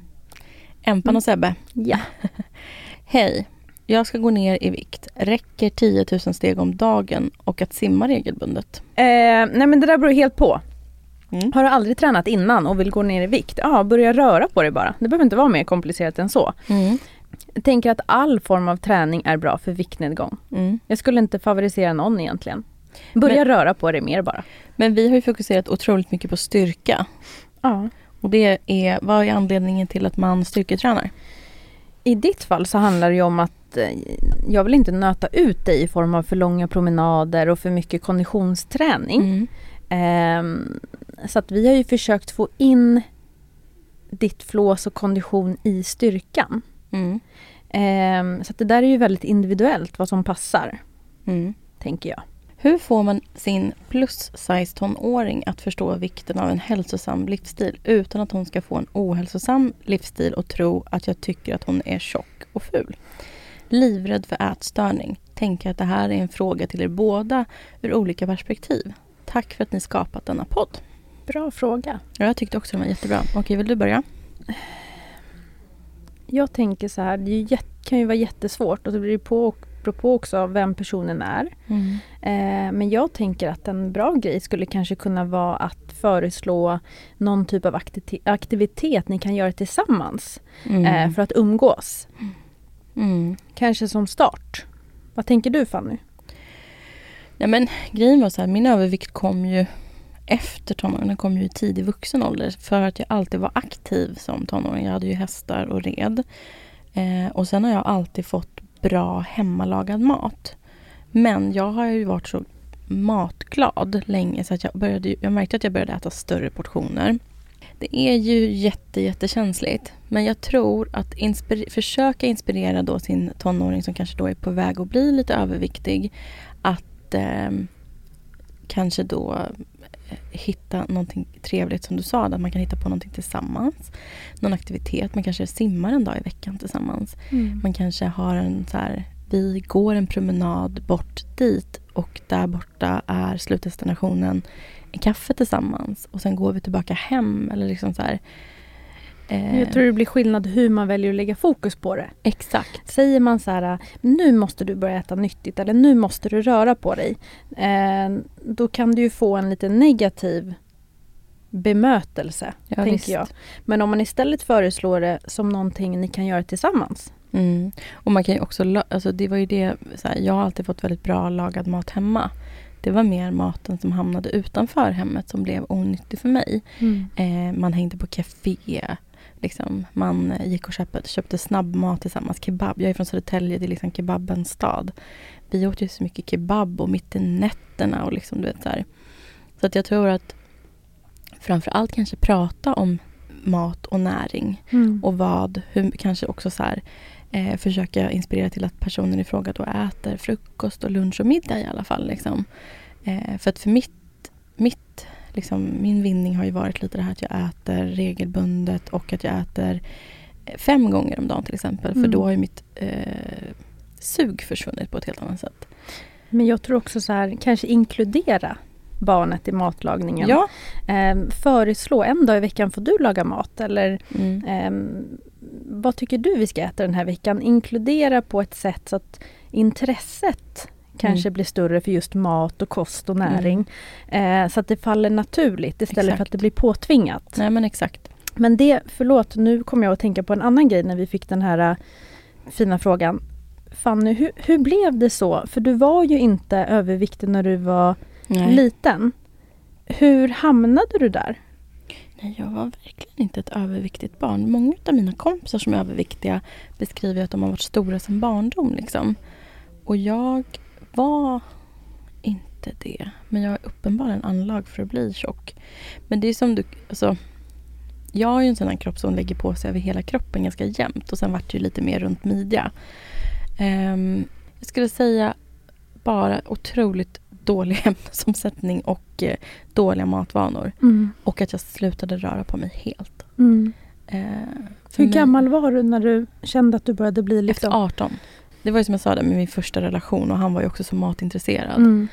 [SPEAKER 2] Empan och Sebbe.
[SPEAKER 3] Ja.
[SPEAKER 2] Hej, jag ska gå ner i vikt. Räcker 10 000 steg om dagen och att simma regelbundet?
[SPEAKER 3] Eh, nej men det där beror helt på.
[SPEAKER 2] Mm.
[SPEAKER 3] Har du aldrig tränat innan och vill gå ner i vikt? Ja, börja röra på dig bara. Det behöver inte vara mer komplicerat än så.
[SPEAKER 2] Mm.
[SPEAKER 3] Jag tänker att all form av träning är bra för viktnedgång.
[SPEAKER 2] Mm.
[SPEAKER 3] Jag skulle inte favorisera någon egentligen. Börja röra på dig mer bara.
[SPEAKER 2] Men vi har ju fokuserat otroligt mycket på styrka.
[SPEAKER 3] Ja.
[SPEAKER 2] Och det är, vad är anledningen till att man styrketränar?
[SPEAKER 3] I ditt fall så handlar det ju om att eh, jag vill inte nöta ut dig i form av för långa promenader och för mycket konditionsträning.
[SPEAKER 2] Mm.
[SPEAKER 3] Ehm, så att vi har ju försökt få in ditt flås och kondition i styrkan.
[SPEAKER 2] Mm.
[SPEAKER 3] Ehm, så det där är ju väldigt individuellt vad som passar,
[SPEAKER 2] Mm.
[SPEAKER 3] tänker jag.
[SPEAKER 2] Hur får man sin plus-size tonåring att förstå vikten av en hälsosam livsstil utan att hon ska få en ohälsosam livsstil och tro att jag tycker att hon är tjock och ful? Livrädd för ätstörning. Tänker att det här är en fråga till er båda ur olika perspektiv. Tack för att ni skapat denna podd.
[SPEAKER 3] Bra fråga.
[SPEAKER 2] Ja, Jag tyckte också den var jättebra. Okej, vill du börja?
[SPEAKER 3] Jag tänker så här, det kan ju vara jättesvårt och så blir det på, beror på också vem personen är.
[SPEAKER 2] Mm.
[SPEAKER 3] Eh, men jag tänker att en bra grej skulle kanske kunna vara att föreslå någon typ av akti- aktivitet ni kan göra tillsammans
[SPEAKER 2] Mm.
[SPEAKER 3] eh, för att umgås.
[SPEAKER 2] Mm.
[SPEAKER 3] Kanske som start. Vad tänker du Fanny?
[SPEAKER 2] Nej men grejen var så här, min övervikt kom ju efter tonåren. Den kom ju i tidig vuxen ålder. För att jag alltid var aktiv som tonåring. Jag hade ju hästar och red. Eh, och sen har jag alltid fått bra hemmalagad mat. Men jag har ju varit så matglad länge så att jag, började, jag märkte att jag började äta större portioner. Det är ju jätte, jättekänsligt. Men jag tror att inspir- försöka inspirera då sin tonåring som kanske då är på väg att bli lite överviktig. Att eh, kanske då hitta någonting trevligt som du sa, att man kan hitta på någonting tillsammans. Någon aktivitet, man kanske simmar en dag i veckan tillsammans. Man kanske har en så här, vi går en promenad bort dit och där borta är slutdestinationen en kaffe tillsammans och sen går vi tillbaka hem eller liksom så här. Eh,
[SPEAKER 3] Jag tror det blir skillnad hur man väljer att lägga fokus på det.
[SPEAKER 2] Exakt.
[SPEAKER 3] Säger man så här, nu måste du börja äta nyttigt eller nu måste du röra på dig. Eh, då kan du ju få en lite negativ bemötelse,
[SPEAKER 2] Ja,
[SPEAKER 3] tänker
[SPEAKER 2] visst.
[SPEAKER 3] jag. Men om man istället föreslår det som någonting ni kan göra tillsammans.
[SPEAKER 2] Mm. Och man kan ju också, alltså det var ju det, så här, jag har alltid fått väldigt bra lagad mat hemma. Det var mer maten som hamnade utanför hemmet som blev onyttig för mig. Eh, man hängde på café. Liksom. Man gick och köpte, köpte snabbmat tillsammans. Kebab. Jag är från Södertälje, det är liksom kebabens stad. Vi åt ju så mycket kebab och mitt i nätterna och liksom, du vet så här. Så att jag tror att framför allt kanske prata om mat och näring.
[SPEAKER 3] Mm.
[SPEAKER 2] Och vad, hur kanske också så här, eh, försöka inspirera till att personen i fråga då äter frukost och lunch och middag i alla fall. Liksom. Eh, för att för mitt, mitt, liksom, min vinning har ju varit lite det här att jag äter regelbundet och att jag äter eh, fem gånger om dagen till exempel. För
[SPEAKER 3] Mm.
[SPEAKER 2] då har ju mitt eh, sug försvunnit på ett helt annat sätt.
[SPEAKER 3] Men jag tror också så här, kanske inkludera barnet i matlagningen.
[SPEAKER 2] Ja.
[SPEAKER 3] Eh, föreslå, en dag i veckan får du laga mat eller
[SPEAKER 2] Mm.
[SPEAKER 3] Ehm, vad tycker du vi ska äta den här veckan? Inkludera på ett sätt så att intresset kanske
[SPEAKER 2] Mm.
[SPEAKER 3] blir större för just mat och kost och näring. Eh, så att det faller naturligt istället för
[SPEAKER 2] Exakt.
[SPEAKER 3] att det blir påtvingat.
[SPEAKER 2] Nej men exakt.
[SPEAKER 3] Men det, förlåt, nu kommer jag att tänka på en annan grej när vi fick den här äh, fina frågan. Fanny, hur, hur blev det så? För du var ju inte överviktig när du var
[SPEAKER 2] Nej.
[SPEAKER 3] liten. Hur hamnade du där?
[SPEAKER 2] Nej, jag var verkligen inte ett överviktigt barn. Många av mina kompisar som är överviktiga beskriver att de har varit stora som barndom. Liksom. Och jag var inte det. Men jag är uppenbarligen anlag för att bli tjock. Men det är som du... Alltså, jag har ju en sån här kropp som lägger på sig över hela kroppen ganska jämnt. Och sen vart det ju lite mer runt midja. Ehm, jag skulle säga bara otroligt dålig ämnesomsättning och eh, dåliga matvanor. Och att jag slutade röra på mig helt.
[SPEAKER 3] Mm.
[SPEAKER 2] Eh,
[SPEAKER 3] Hur
[SPEAKER 2] mig-
[SPEAKER 3] gammal var du när du kände att du började bli
[SPEAKER 2] Efter
[SPEAKER 3] liksom...
[SPEAKER 2] 18. Det var ju som jag sa där med min första relation och han var ju också så matintresserad.
[SPEAKER 3] Mm.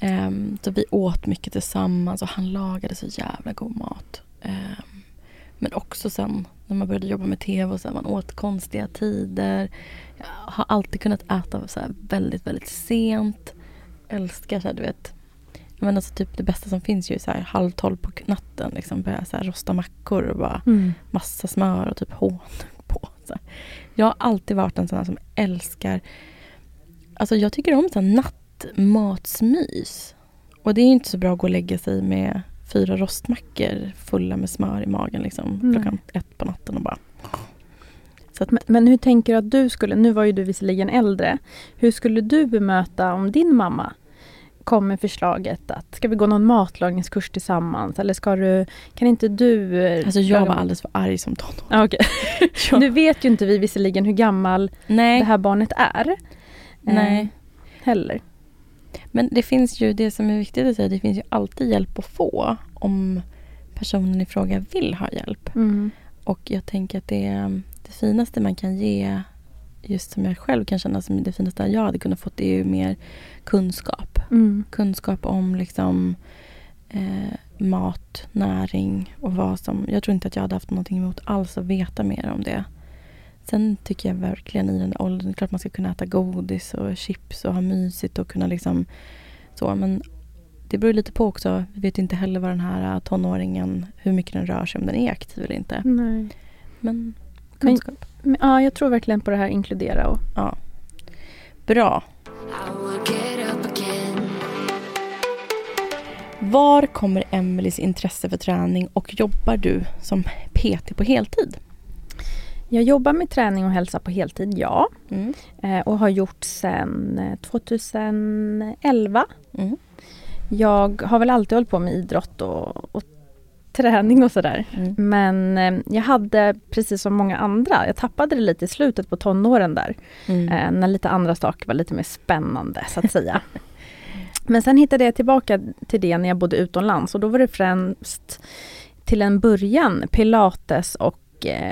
[SPEAKER 2] Ehm, så vi åt mycket tillsammans och han lagade så jävla god mat. Ehm, men också sen när man började jobba med tv och sen man åt konstiga tider. Jag har alltid kunnat äta så väldigt, väldigt sent. Älskar så här, du vet. Men alltså typ det bästa som finns är ju så här halv tolv på natten. Liksom börja så rosta mackor och bara
[SPEAKER 3] Mm.
[SPEAKER 2] massa smör och typ honung på. Så här. Jag har alltid varit en sån här som älskar... Alltså jag tycker om så här nattmatsmys. Och det är inte så bra att gå och lägga sig med fyra rostmackor fulla med smör i magen liksom, klockan ett på natten och bara... Att,
[SPEAKER 3] Men, men hur tänker du att du skulle, nu var ju du visserligen äldre, hur skulle du bemöta om din mamma kom med förslaget att ska vi gå någon matlagningskurs tillsammans eller ska du, kan inte du... eh,
[SPEAKER 2] alltså jag var alldeles för arg som tonåring.
[SPEAKER 3] Okej.
[SPEAKER 2] Ja.
[SPEAKER 3] Nu vet ju inte vi visserligen hur gammal
[SPEAKER 2] Nej,
[SPEAKER 3] det här barnet är. eh,
[SPEAKER 2] nej.
[SPEAKER 3] Heller.
[SPEAKER 2] Men det finns ju, det som är viktigt att säga, det finns ju alltid hjälp att få om personen i fråga vill ha hjälp.
[SPEAKER 3] Mm.
[SPEAKER 2] Och jag tänker att det, det finaste man kan ge, just som jag själv kan känna som det finaste jag hade kunnat fått, det är ju mer kunskap.
[SPEAKER 3] Mm.
[SPEAKER 2] Kunskap om liksom eh, mat, näring och vad som... Jag tror inte att jag hade haft någonting emot alls att veta mer om det. Sen tycker jag verkligen i den där åldern, klart man ska kunna äta godis och chips och ha mysigt och kunna liksom så. Men det beror lite på också. Vi vet inte heller vad den här tonåringen, hur mycket den rör sig, om den är aktiv eller inte.
[SPEAKER 3] Nej.
[SPEAKER 2] Men kunskap.
[SPEAKER 3] Men, ja, jag tror verkligen på det här inkludera och
[SPEAKER 2] Ja. Bra. Var kommer Emelies intresse för träning och jobbar du som PT på heltid?
[SPEAKER 3] Jag jobbar med träning och hälsa på heltid, ja.
[SPEAKER 2] Mm.
[SPEAKER 3] Eh, och har gjort sedan eh, 2011.
[SPEAKER 2] Mm.
[SPEAKER 3] Jag har väl alltid hållit på med idrott och, och träning och sådär.
[SPEAKER 2] Mm.
[SPEAKER 3] Men eh, jag hade, precis som många andra, jag tappade det lite i slutet på tonåren där.
[SPEAKER 2] Mm.
[SPEAKER 3] Eh, när lite andra saker var lite mer spännande så att säga. Men sen hittade jag tillbaka till det när jag bodde utomlands och då var det främst till en början pilates och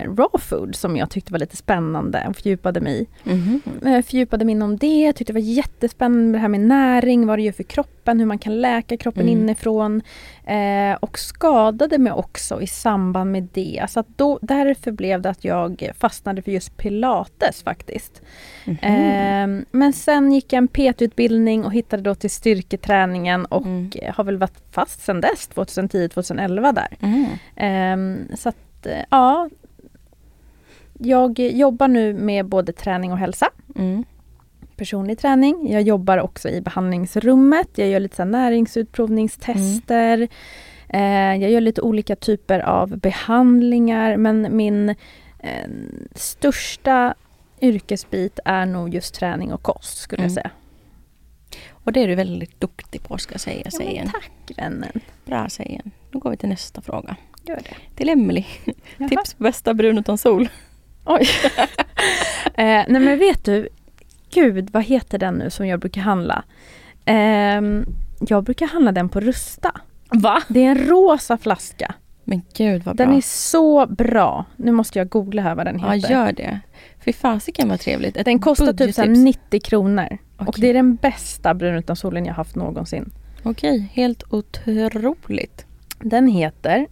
[SPEAKER 3] raw food som jag tyckte var lite spännande och fördjupade mig i.
[SPEAKER 2] Mhm.
[SPEAKER 3] Jag fördjupade mig inom det, tyckte det var jättespännande det här med näring, vad det gör för kroppen, hur man kan läka kroppen
[SPEAKER 2] Mm.
[SPEAKER 3] inifrån. Eh, och skadade mig också i samband med det. Så att då, därför blev det att jag fastnade för just pilates faktiskt.
[SPEAKER 2] Mhm.
[SPEAKER 3] Eh, men sen gick jag en PT-utbildning och hittade då till styrketräningen och
[SPEAKER 2] Mm.
[SPEAKER 3] eh, har väl varit fast sedan dess, 2010-2011 där.
[SPEAKER 2] Mm.
[SPEAKER 3] Ehm, så att, eh, ja. Jag jobbar nu med både träning och hälsa.
[SPEAKER 2] Mm.
[SPEAKER 3] Personlig träning. Jag jobbar också i behandlingsrummet. Jag gör lite så näringsutprovningstester. Eh, jag gör lite olika typer av behandlingar. Men min eh, största yrkesbit är nog just träning och kost skulle jag
[SPEAKER 2] Mm.
[SPEAKER 3] säga.
[SPEAKER 2] Och det är du väldigt duktig på ska jag säga.
[SPEAKER 3] Ja,
[SPEAKER 2] säger.
[SPEAKER 3] men tack vännen.
[SPEAKER 2] Bra säger. Nu går vi till nästa fråga.
[SPEAKER 3] Gör det.
[SPEAKER 2] Till Emily.
[SPEAKER 3] Jaha.
[SPEAKER 2] Tips på bästa brun utan sol.
[SPEAKER 3] Oj. eh, nej men vet du, gud vad heter den nu som jag brukar handla? Ehm, jag brukar handla den på Rusta.
[SPEAKER 2] Va?
[SPEAKER 3] Det är en rosa flaska.
[SPEAKER 2] Men gud vad
[SPEAKER 3] Den
[SPEAKER 2] bra.
[SPEAKER 3] är så bra. Nu måste jag googla här vad den
[SPEAKER 2] Ja,
[SPEAKER 3] heter.
[SPEAKER 2] gör det. Fy fasiken vad trevligt. Ett
[SPEAKER 3] den kostar typ så här
[SPEAKER 2] budgettips.
[SPEAKER 3] 90 kronor. Och
[SPEAKER 2] Okej.
[SPEAKER 3] det är den bästa brun utan solen jag haft någonsin.
[SPEAKER 2] Okej, helt otroligt.
[SPEAKER 3] Den heter eh,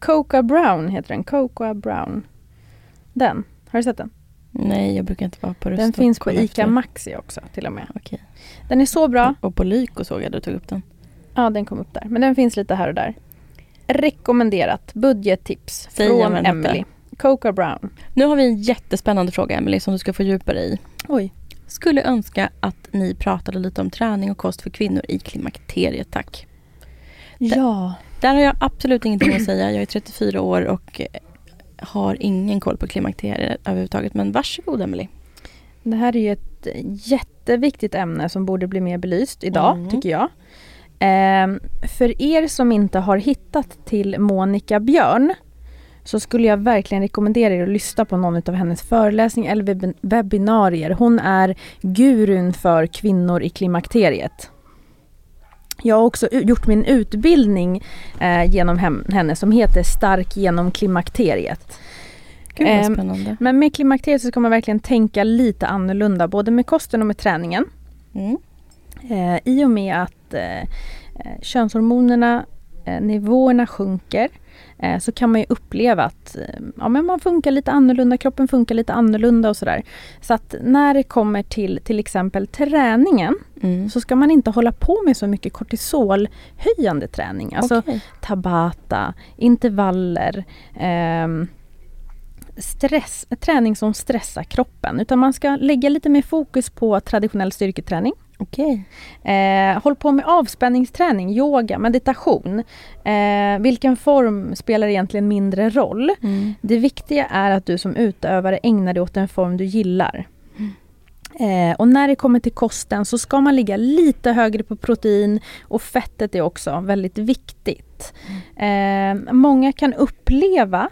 [SPEAKER 3] Coca Brown. heter den. Coca Brown. Den. Har du sett den?
[SPEAKER 2] Nej, jag brukar inte vara på Rusta
[SPEAKER 3] Den finns på ICA
[SPEAKER 2] efter.
[SPEAKER 3] Maxi också till och med.
[SPEAKER 2] Okej.
[SPEAKER 3] Den är så bra.
[SPEAKER 2] Och på Lyko såg jag du tog upp den.
[SPEAKER 3] Ja, den kom upp där. Men den finns lite här och där. Rekommenderat. Budgettips från
[SPEAKER 2] den.
[SPEAKER 3] Emily. Coca Brown.
[SPEAKER 2] Nu har vi en jättespännande fråga Emily som du ska få djupa dig i.
[SPEAKER 3] Oj.
[SPEAKER 2] Skulle önska att ni pratade lite om träning och kost för kvinnor i klimakteriet, tack.
[SPEAKER 3] Ja.
[SPEAKER 2] Där har jag absolut ingenting att säga. Jag är 34 år och har ingen koll på klimakteriet överhuvudtaget. Men varsågod Emily.
[SPEAKER 3] Det här är ju ett jätteviktigt ämne som borde bli mer belyst idag,
[SPEAKER 2] Mm.
[SPEAKER 3] tycker jag. Ehm, för er som inte har hittat till Monica Björn så skulle jag verkligen rekommendera er att lyssna på någon av hennes föreläsningar eller webb- webbinarier. Hon är gurun för kvinnor i klimakteriet. Jag har också gjort min utbildning eh, genom henne som heter Stark genom klimakteriet.
[SPEAKER 2] Gud vad
[SPEAKER 3] Ehm,
[SPEAKER 2] spännande.
[SPEAKER 3] Men med klimakteriet så ska man verkligen tänka lite annorlunda, både med kosten och med träningen.
[SPEAKER 2] Mm.
[SPEAKER 3] Eh, I och med att eh, eh, könshormonerna, eh, nivåerna sjunker eh, så kan man ju uppleva att eh, ja, men man funkar lite annorlunda, kroppen funkar lite annorlunda och sådär. Så att när det kommer till till exempel träningen
[SPEAKER 2] Mm.
[SPEAKER 3] så ska man inte hålla på med så mycket kortisolhöjande träning. Alltså
[SPEAKER 2] Okej.
[SPEAKER 3] tabata, intervaller, ehm, stress, träning som stressar kroppen. Utan man ska lägga lite mer fokus på traditionell styrketräning.
[SPEAKER 2] Okej.
[SPEAKER 3] Eh, håll på med avspänningsträning, yoga, meditation. Eh, vilken form spelar egentligen mindre roll.
[SPEAKER 2] Mm.
[SPEAKER 3] Det viktiga är att du som utövare ägnar dig åt en form du gillar. Eh, och när det kommer till kosten så ska man ligga lite högre på protein och fettet är också väldigt viktigt. Eh, många kan uppleva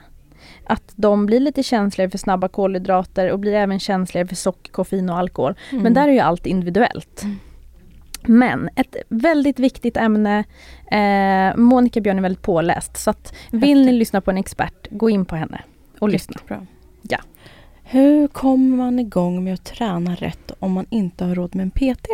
[SPEAKER 3] att de blir lite känsligare för snabba kolhydrater och blir även känsligare för socker, koffein och alkohol.
[SPEAKER 2] Mm.
[SPEAKER 3] Men där är ju allt individuellt. Men ett väldigt viktigt ämne. Eh, Monica Björn är väldigt påläst. Så att vill ni lyssna på en expert, gå in på henne och lyssna.
[SPEAKER 2] Jättebra.
[SPEAKER 3] Ja.
[SPEAKER 2] Hur kommer man igång med att träna rätt om man inte har råd med en PT?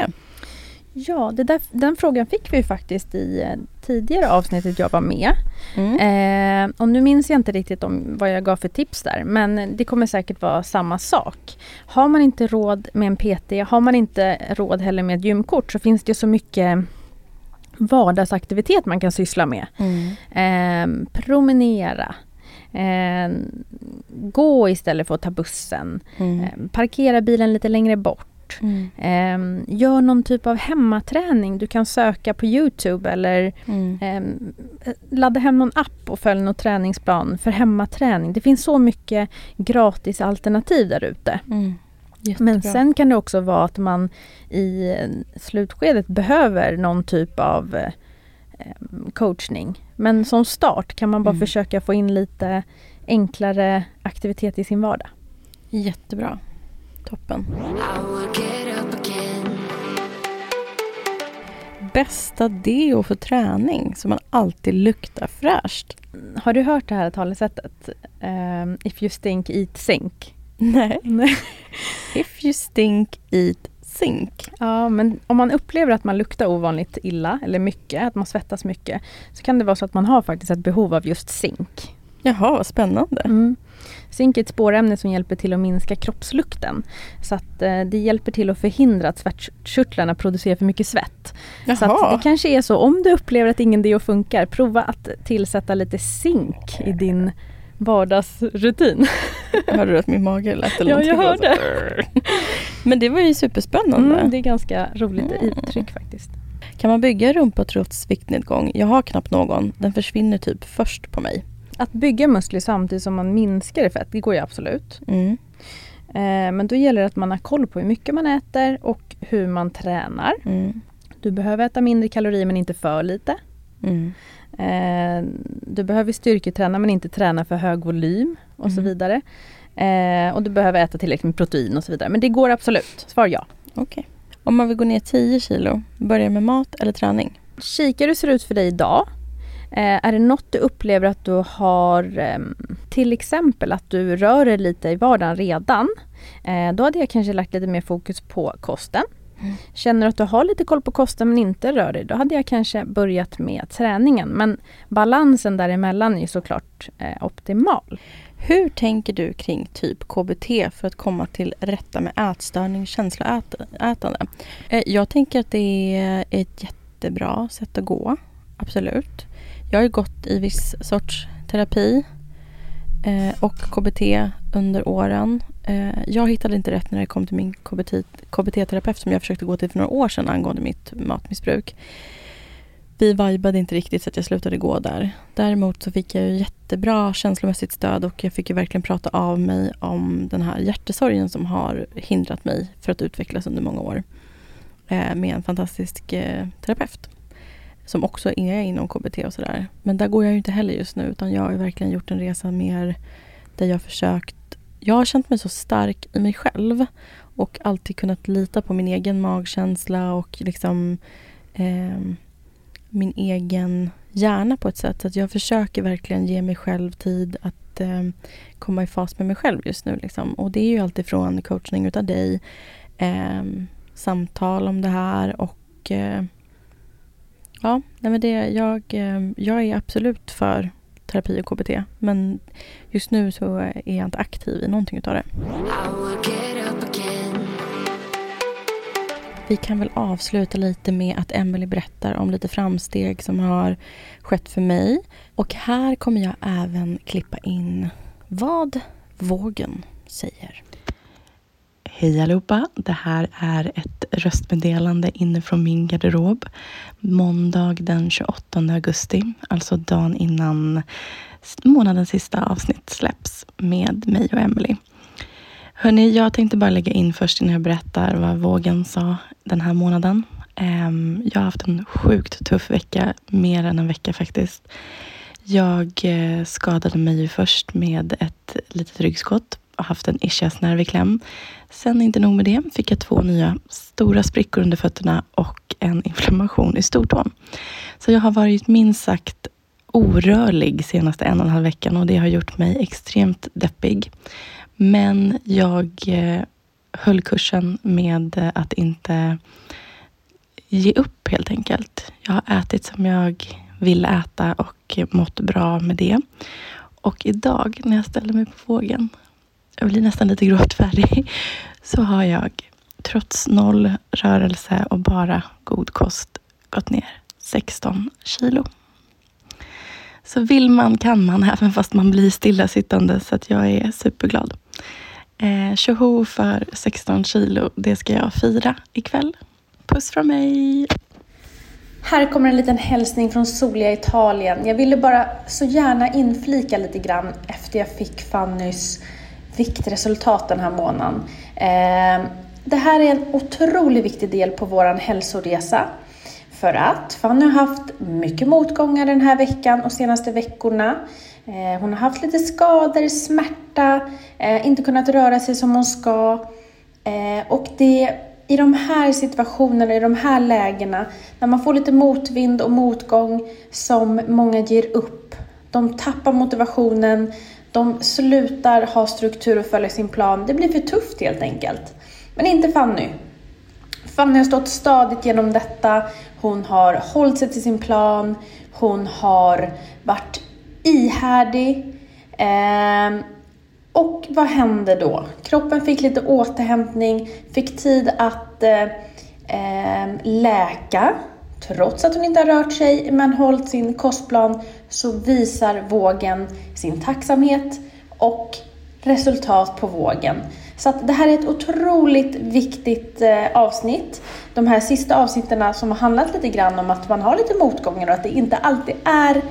[SPEAKER 3] Ja, där, den frågan fick vi faktiskt i eh, tidigare avsnittet jag var med.
[SPEAKER 2] Mm.
[SPEAKER 3] Eh, och nu minns jag inte riktigt om vad jag gav för tips där, men det kommer säkert vara samma sak. Har man inte råd med en PT, har man inte råd heller med ett gymkort så finns det ju så mycket vardagsaktivitet man kan syssla med.
[SPEAKER 2] Mm.
[SPEAKER 3] Eh, promenera. Eh, gå istället för att ta bussen.
[SPEAKER 2] Mm.
[SPEAKER 3] Eh, parkera bilen lite längre bort.
[SPEAKER 2] Mm.
[SPEAKER 3] Eh, gör någon typ av hemmaträning. Du kan söka på Youtube eller
[SPEAKER 2] Mm.
[SPEAKER 3] eh, ladda hem någon app och följ någon träningsplan för hemmaträning. Det finns så mycket gratis alternativ där ute.
[SPEAKER 2] Mm.
[SPEAKER 3] Men sen kan det också vara att man i eh, slutskedet behöver någon typ av eh, em, coachning. Men som start kan man bara
[SPEAKER 2] Mm.
[SPEAKER 3] försöka få in lite enklare aktivitet i sin vardag.
[SPEAKER 2] Jättebra. Toppen. Bästa deo för träning så man alltid luktar fräscht.
[SPEAKER 3] Har du hört det här talesättet? Ehm, if you stink, eat sink.
[SPEAKER 2] Nej. If you stink, eat sink.
[SPEAKER 3] Ja, men om man upplever att man luktar ovanligt illa eller mycket, att man svettas mycket, så kan det vara så att man har faktiskt ett behov av just zink.
[SPEAKER 2] Jaha, vad spännande.
[SPEAKER 3] Mm. Zink är ett spårämne som hjälper till att minska kroppslukten. Så att eh, det hjälper till att förhindra att svettkörtlarna producerar för mycket svett. Så
[SPEAKER 2] Jaha.
[SPEAKER 3] det kanske är så, om du upplever att ingen deo funkar, prova att tillsätta lite zink i din vardagsrutin.
[SPEAKER 2] Hörde du att min mage lät eller
[SPEAKER 3] Ja, jag hörde.
[SPEAKER 2] Men det var ju superspännande.
[SPEAKER 3] Mm, det är ganska roligt
[SPEAKER 2] Mm.
[SPEAKER 3] uttryck faktiskt.
[SPEAKER 2] Kan man bygga rumpa trots viktnedgång? Jag har knappt någon. Den försvinner typ först på mig.
[SPEAKER 3] Att bygga muskler samtidigt som man minskar i fett, det går ju absolut.
[SPEAKER 2] Mm.
[SPEAKER 3] Eh, men då gäller det att man har koll på hur mycket man äter och hur man tränar.
[SPEAKER 2] Mm.
[SPEAKER 3] Du behöver äta mindre kalorier men inte för lite.
[SPEAKER 2] Mm.
[SPEAKER 3] Eh, du behöver styrketräna men inte träna för hög volym och så
[SPEAKER 2] Mm.
[SPEAKER 3] vidare. Eh, och du behöver äta tillräckligt med protein och så vidare. Men det går absolut. Svar ja.
[SPEAKER 2] Okej. Om man vill gå ner 10 kilo, börja med mat eller träning?
[SPEAKER 3] Kika hur det ser ut för dig idag. Eh, är det något du upplever att du har, ehm, till exempel att du rör dig lite i vardagen redan. Eh, då hade jag kanske lagt lite mer fokus på kosten.
[SPEAKER 2] Mm.
[SPEAKER 3] Känner du att du har lite koll på kosten men inte rör dig, då hade jag kanske börjat med träningen. Men balansen däremellan är såklart eh, optimal.
[SPEAKER 2] Hur tänker du kring typ KBT för att komma till rätta med ätstörning, känsloätande? Eh, Jag tänker att det är ett jättebra sätt att gå. Absolut. Jag har ju gått i viss sorts terapi eh, och KBT under åren. Eh, Jag hittade inte rätt när det kom till min KBT KBT-terapeut som jag försökte gå till för några år sedan angående mitt matmissbruk. Vi vibade inte riktigt så att jag slutade gå där. Däremot så fick jag ju jättebra känslomässigt stöd och jag fick ju verkligen prata av mig om den här hjärtesorgen som har hindrat mig för att utvecklas under många år. Eh, med en fantastisk eh, terapeut. Som också är inom KBT och sådär. Men där går jag ju inte heller just nu utan jag har verkligen gjort en resa mer där jag försökt jag har känt mig så stark i mig själv och alltid kunnat lita på min egen magkänsla och liksom eh, min egen hjärna på ett sätt. Så att jag försöker verkligen ge mig själv tid att eh, komma i fas med mig själv just nu. Liksom. Och det är ju alltifrån coachning utav dig, eh, samtal om det här och eh, ja, nej men det, jag, eh, jag är absolut för terapi och KBT. Men just nu så är jag inte aktiv i någonting utav det. Vi kan väl avsluta lite med att Emelie berättar om lite framsteg som har skett för mig. Och här kommer jag även klippa in vad vågen säger. Hej allihopa! Det här är ett röstmeddelande inifrån min garderob. Måndag den 28 augusti, alltså dagen innan månadens sista avsnitt släpps med mig och Emily. Hörni, jag tänkte bara lägga in först innan jag berättar vad vågen sa den här månaden. Ehm, jag har haft en sjukt tuff vecka, mer än en vecka faktiskt. Jag eh, skadade mig först med ett litet ryggskott haft en ischiasnerv i kläm. Sen inte nog med det fick jag två nya stora sprickor under fötterna och en inflammation i stortån. Så jag har varit minst sagt orörlig senaste en och en halv veckan och det har gjort mig extremt deppig. Men jag eh, höll kursen med att inte
[SPEAKER 5] ge upp helt enkelt. Jag har ätit som jag vill äta och mått bra med det. Och idag när jag ställer mig på vågen, jag blir nästan lite gråtfärdig, så har jag trots noll rörelse och bara god kost gått ner 16 kilo. Så vill man kan man, även fast man blir stillasittande, så att jag är superglad. Eh, tjoho för 16 kilo, det ska jag fira ikväll. Puss från mig!
[SPEAKER 6] Här kommer en liten hälsning från soliga Italien. Jag ville bara så gärna inflika lite grann efter jag fick Fannys viktresultat den här månaden. Ehm, det här är en otroligt viktig del på vår hälsoresa. För att Fanny har haft mycket motgångar den här veckan och senaste veckorna. Ehm, hon har haft lite skador, smärta, eh, inte kunnat röra sig som hon ska. Ehm, och det i de här situationerna, i de här lägena, när man får lite motvind och motgång som många ger upp. De tappar motivationen, de slutar ha struktur och följa sin plan. Det blir för tufft helt enkelt. Men inte Fanny. Fanny har stått stadigt genom detta. Hon har hållit sig till sin plan. Hon har varit ihärdig. Eh, och vad hände då? Kroppen fick lite återhämtning, fick tid att eh, eh, läka. Trots att hon inte har rört sig men hållit sin kostplan så visar vågen sin tacksamhet och resultat på vågen. Så att det här är ett otroligt viktigt eh, avsnitt. De här sista avsnitten som har handlat lite grann om att man har lite motgångar och att det inte alltid är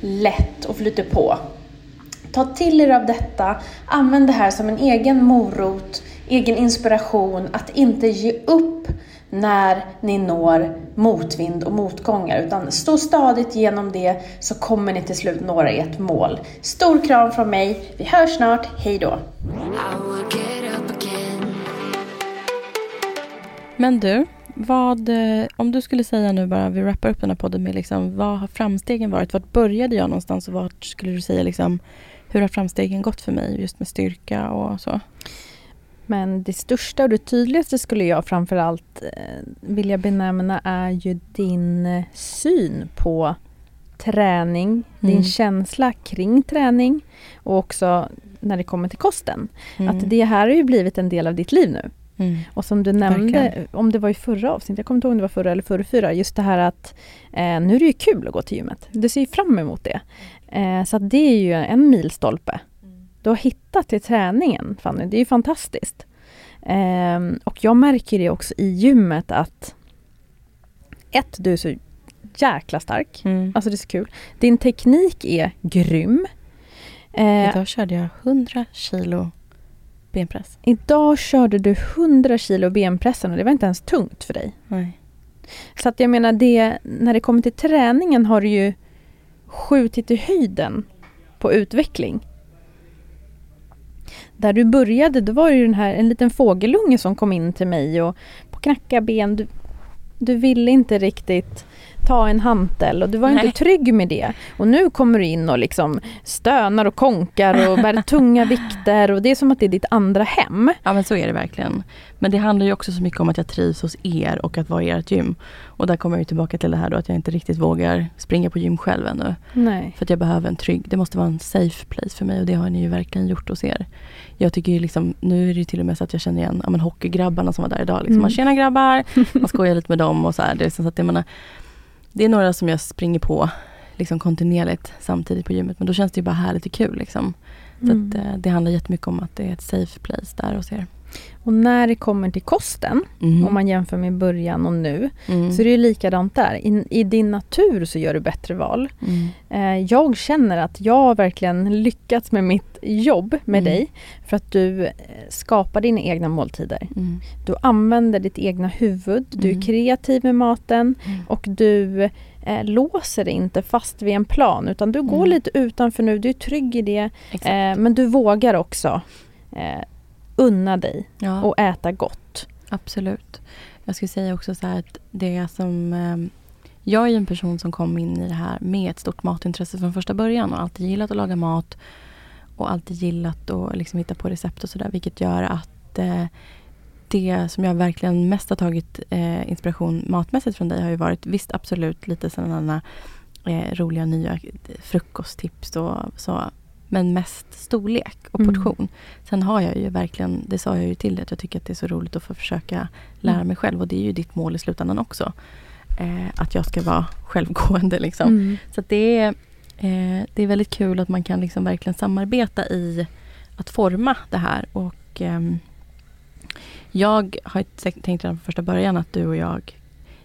[SPEAKER 6] lätt att flyta på. Ta till er av detta, använd det här som en egen morot, egen inspiration att inte ge upp när ni når motvind och motgångar utan stå stadigt genom det så kommer ni till slut nå ert mål. Stor kram från mig, vi hörs snart,
[SPEAKER 7] Hej då.
[SPEAKER 2] Men du, vad, eh, om du skulle säga nu bara, vi wrappar upp den här podden med liksom, vad har framstegen varit? Vart började jag någonstans och vart skulle du säga liksom, hur har framstegen gått för mig just med styrka och så?
[SPEAKER 3] Men det största och det tydligaste skulle jag framförallt eh, vilja benämna är ju din eh, syn på träning,
[SPEAKER 2] Mm.
[SPEAKER 3] din känsla kring träning och också när det kommer till kosten.
[SPEAKER 2] Mm.
[SPEAKER 3] Att det här har ju blivit en del av ditt liv nu.
[SPEAKER 2] Mm.
[SPEAKER 3] Och som du nämnde,
[SPEAKER 2] Verkligen.
[SPEAKER 3] om det var i förra avsnittet, jag kommer inte ihåg om det var förra eller förra fyra, just det här att eh, nu är det ju kul att gå till gymmet. Du ser ju fram emot det. Eh, så det är ju en milstolpe. Du har hittat till träningen Fanny, det är ju fantastiskt. Eh, och jag märker det också i gymmet att ett, du är så jäkla stark.
[SPEAKER 2] Mm.
[SPEAKER 3] Alltså det är så kul. Din teknik är grym. Eh,
[SPEAKER 2] Idag körde jag 100 kilo benpress.
[SPEAKER 3] Idag körde du 100 kilo benpressen och det var inte ens tungt för dig.
[SPEAKER 2] Nej.
[SPEAKER 3] Så att jag menar, det, när det kommer till träningen har du ju skjutit i höjden på utveckling. Där du började, då var det ju den här, en liten fågelunge som kom in till mig och på knacka ben, du, du ville inte riktigt ta en hantel och du var
[SPEAKER 2] Nej.
[SPEAKER 3] inte trygg med det. Och nu kommer du in och liksom stönar och konkar och bär tunga vikter och det är som att det är ditt andra hem.
[SPEAKER 2] Ja men så är det verkligen. Men det handlar ju också så mycket om att jag trivs hos er och att vara i ert gym. Och där kommer jag tillbaka till det här då att jag inte riktigt vågar springa på gym själv ännu.
[SPEAKER 3] Nej.
[SPEAKER 2] För att jag behöver en trygg, det måste vara en safe place för mig och det har ni ju verkligen gjort hos er. Jag tycker ju liksom, nu är det till och med så att jag känner igen ja, men hockeygrabbarna som var där idag. Liksom.
[SPEAKER 3] Mm.
[SPEAKER 2] Man tjena grabbar, man skojar lite med dem och så här. Det är, så att jag menar, det är några som jag springer på liksom kontinuerligt samtidigt på gymmet. Men då känns det ju bara härligt och kul liksom. Så
[SPEAKER 3] Mm.
[SPEAKER 2] att, eh, det handlar jättemycket om att det är ett safe place där hos er.
[SPEAKER 3] Och när det kommer till kosten,
[SPEAKER 2] Mm.
[SPEAKER 3] om man jämför med början och nu,
[SPEAKER 2] Mm.
[SPEAKER 3] så är det ju likadant där. I, I din natur så gör du bättre val.
[SPEAKER 2] Mm.
[SPEAKER 3] Eh, jag känner att jag har verkligen lyckats med mitt jobb med
[SPEAKER 2] Mm.
[SPEAKER 3] dig för att du eh, skapar dina egna måltider.
[SPEAKER 2] Mm.
[SPEAKER 3] Du använder ditt egna huvud, du är
[SPEAKER 2] Mm.
[SPEAKER 3] kreativ med maten och du eh, låser inte fast vid en plan utan du går lite utanför nu, du är trygg i det eh, men du vågar också eh, unna dig
[SPEAKER 2] ja.
[SPEAKER 3] och äta gott.
[SPEAKER 2] Absolut. Jag skulle säga också så att det som... Eh, jag är en person som kom in i det här med ett stort matintresse från första början och alltid gillat att laga mat och alltid gillat att liksom hitta på recept och sådär vilket gör att eh, det som jag verkligen mest har tagit eh, inspiration matmässigt från dig har ju varit visst absolut lite sådana eh, roliga nya frukosttips och så. Men mest storlek och
[SPEAKER 3] Mm.
[SPEAKER 2] portion. Sen har jag ju verkligen, det sa jag ju till dig, att jag tycker att det är så roligt att få försöka lära
[SPEAKER 3] Mm.
[SPEAKER 2] mig själv. Och det är ju ditt mål i slutändan också. Eh, att jag ska vara självgående liksom.
[SPEAKER 3] Mm.
[SPEAKER 2] Så det, är, eh, det är väldigt kul att man kan liksom verkligen samarbeta i att forma det här. Och ehm, jag har tänkt redan från första början att du och jag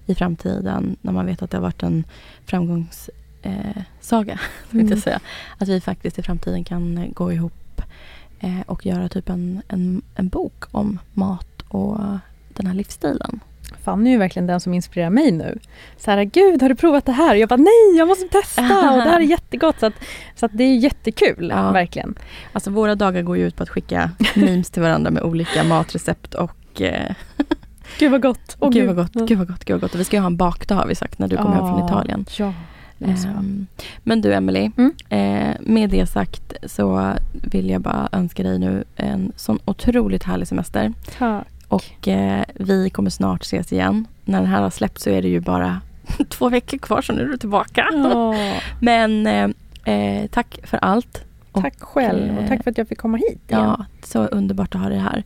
[SPEAKER 2] i framtiden, när man vet att det har varit en framgångssaga, eh, saga,
[SPEAKER 3] Mm.
[SPEAKER 2] jag säga, att vi faktiskt i framtiden kan eh, gå ihop eh, och göra typ en, en, en bok om mat och den här livsstilen.
[SPEAKER 3] Fanny är ju verkligen den som inspirerar mig nu. Så här, gud har du provat det här? Jag bara nej, jag måste testa och det här är jättegott. Så, att, så att det är jättekul,
[SPEAKER 2] Ja.
[SPEAKER 3] verkligen.
[SPEAKER 2] Alltså våra dagar går ju ut på att skicka memes till varandra med olika matrecept och eh,
[SPEAKER 3] Gud vad gott. Åh,
[SPEAKER 2] gud vad gott,
[SPEAKER 3] Ja.
[SPEAKER 2] gud vad gott, gud vad gott. Och vi ska ju ha en bakdag har vi sagt när du kommer hem från
[SPEAKER 3] Ja,
[SPEAKER 2] Italien.
[SPEAKER 3] Ja,
[SPEAKER 2] Ehm, men du Emelie,
[SPEAKER 3] Mm.
[SPEAKER 2] eh, med det sagt så vill jag bara önska dig nu en sån otroligt härlig semester.
[SPEAKER 3] Tack.
[SPEAKER 2] Och eh, vi kommer snart ses igen. När den här har släppt så är det ju bara två veckor kvar så nu är du tillbaka.
[SPEAKER 3] Ja,
[SPEAKER 2] Men eh, tack för allt.
[SPEAKER 3] tack själv
[SPEAKER 2] eh,
[SPEAKER 3] och tack för att jag fick komma hit igen.
[SPEAKER 2] Ja, så underbart att ha dig här.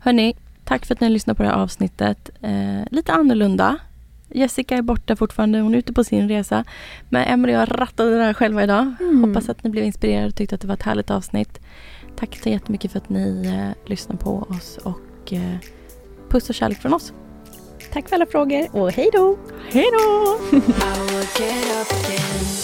[SPEAKER 2] Hörni, tack för att ni lyssnar på det här avsnittet. Lite annorlunda. Jessica är borta fortfarande, hon är ute på sin resa. Men Emelie och jag rattade det här själva idag.
[SPEAKER 3] Mm.
[SPEAKER 2] Hoppas att ni blev inspirerade och tyckte att det var ett härligt avsnitt. Tack så jättemycket för att ni eh, lyssnar på oss och eh, puss och kärlek från oss.
[SPEAKER 3] Tack för alla frågor och hej då!
[SPEAKER 2] Hej då!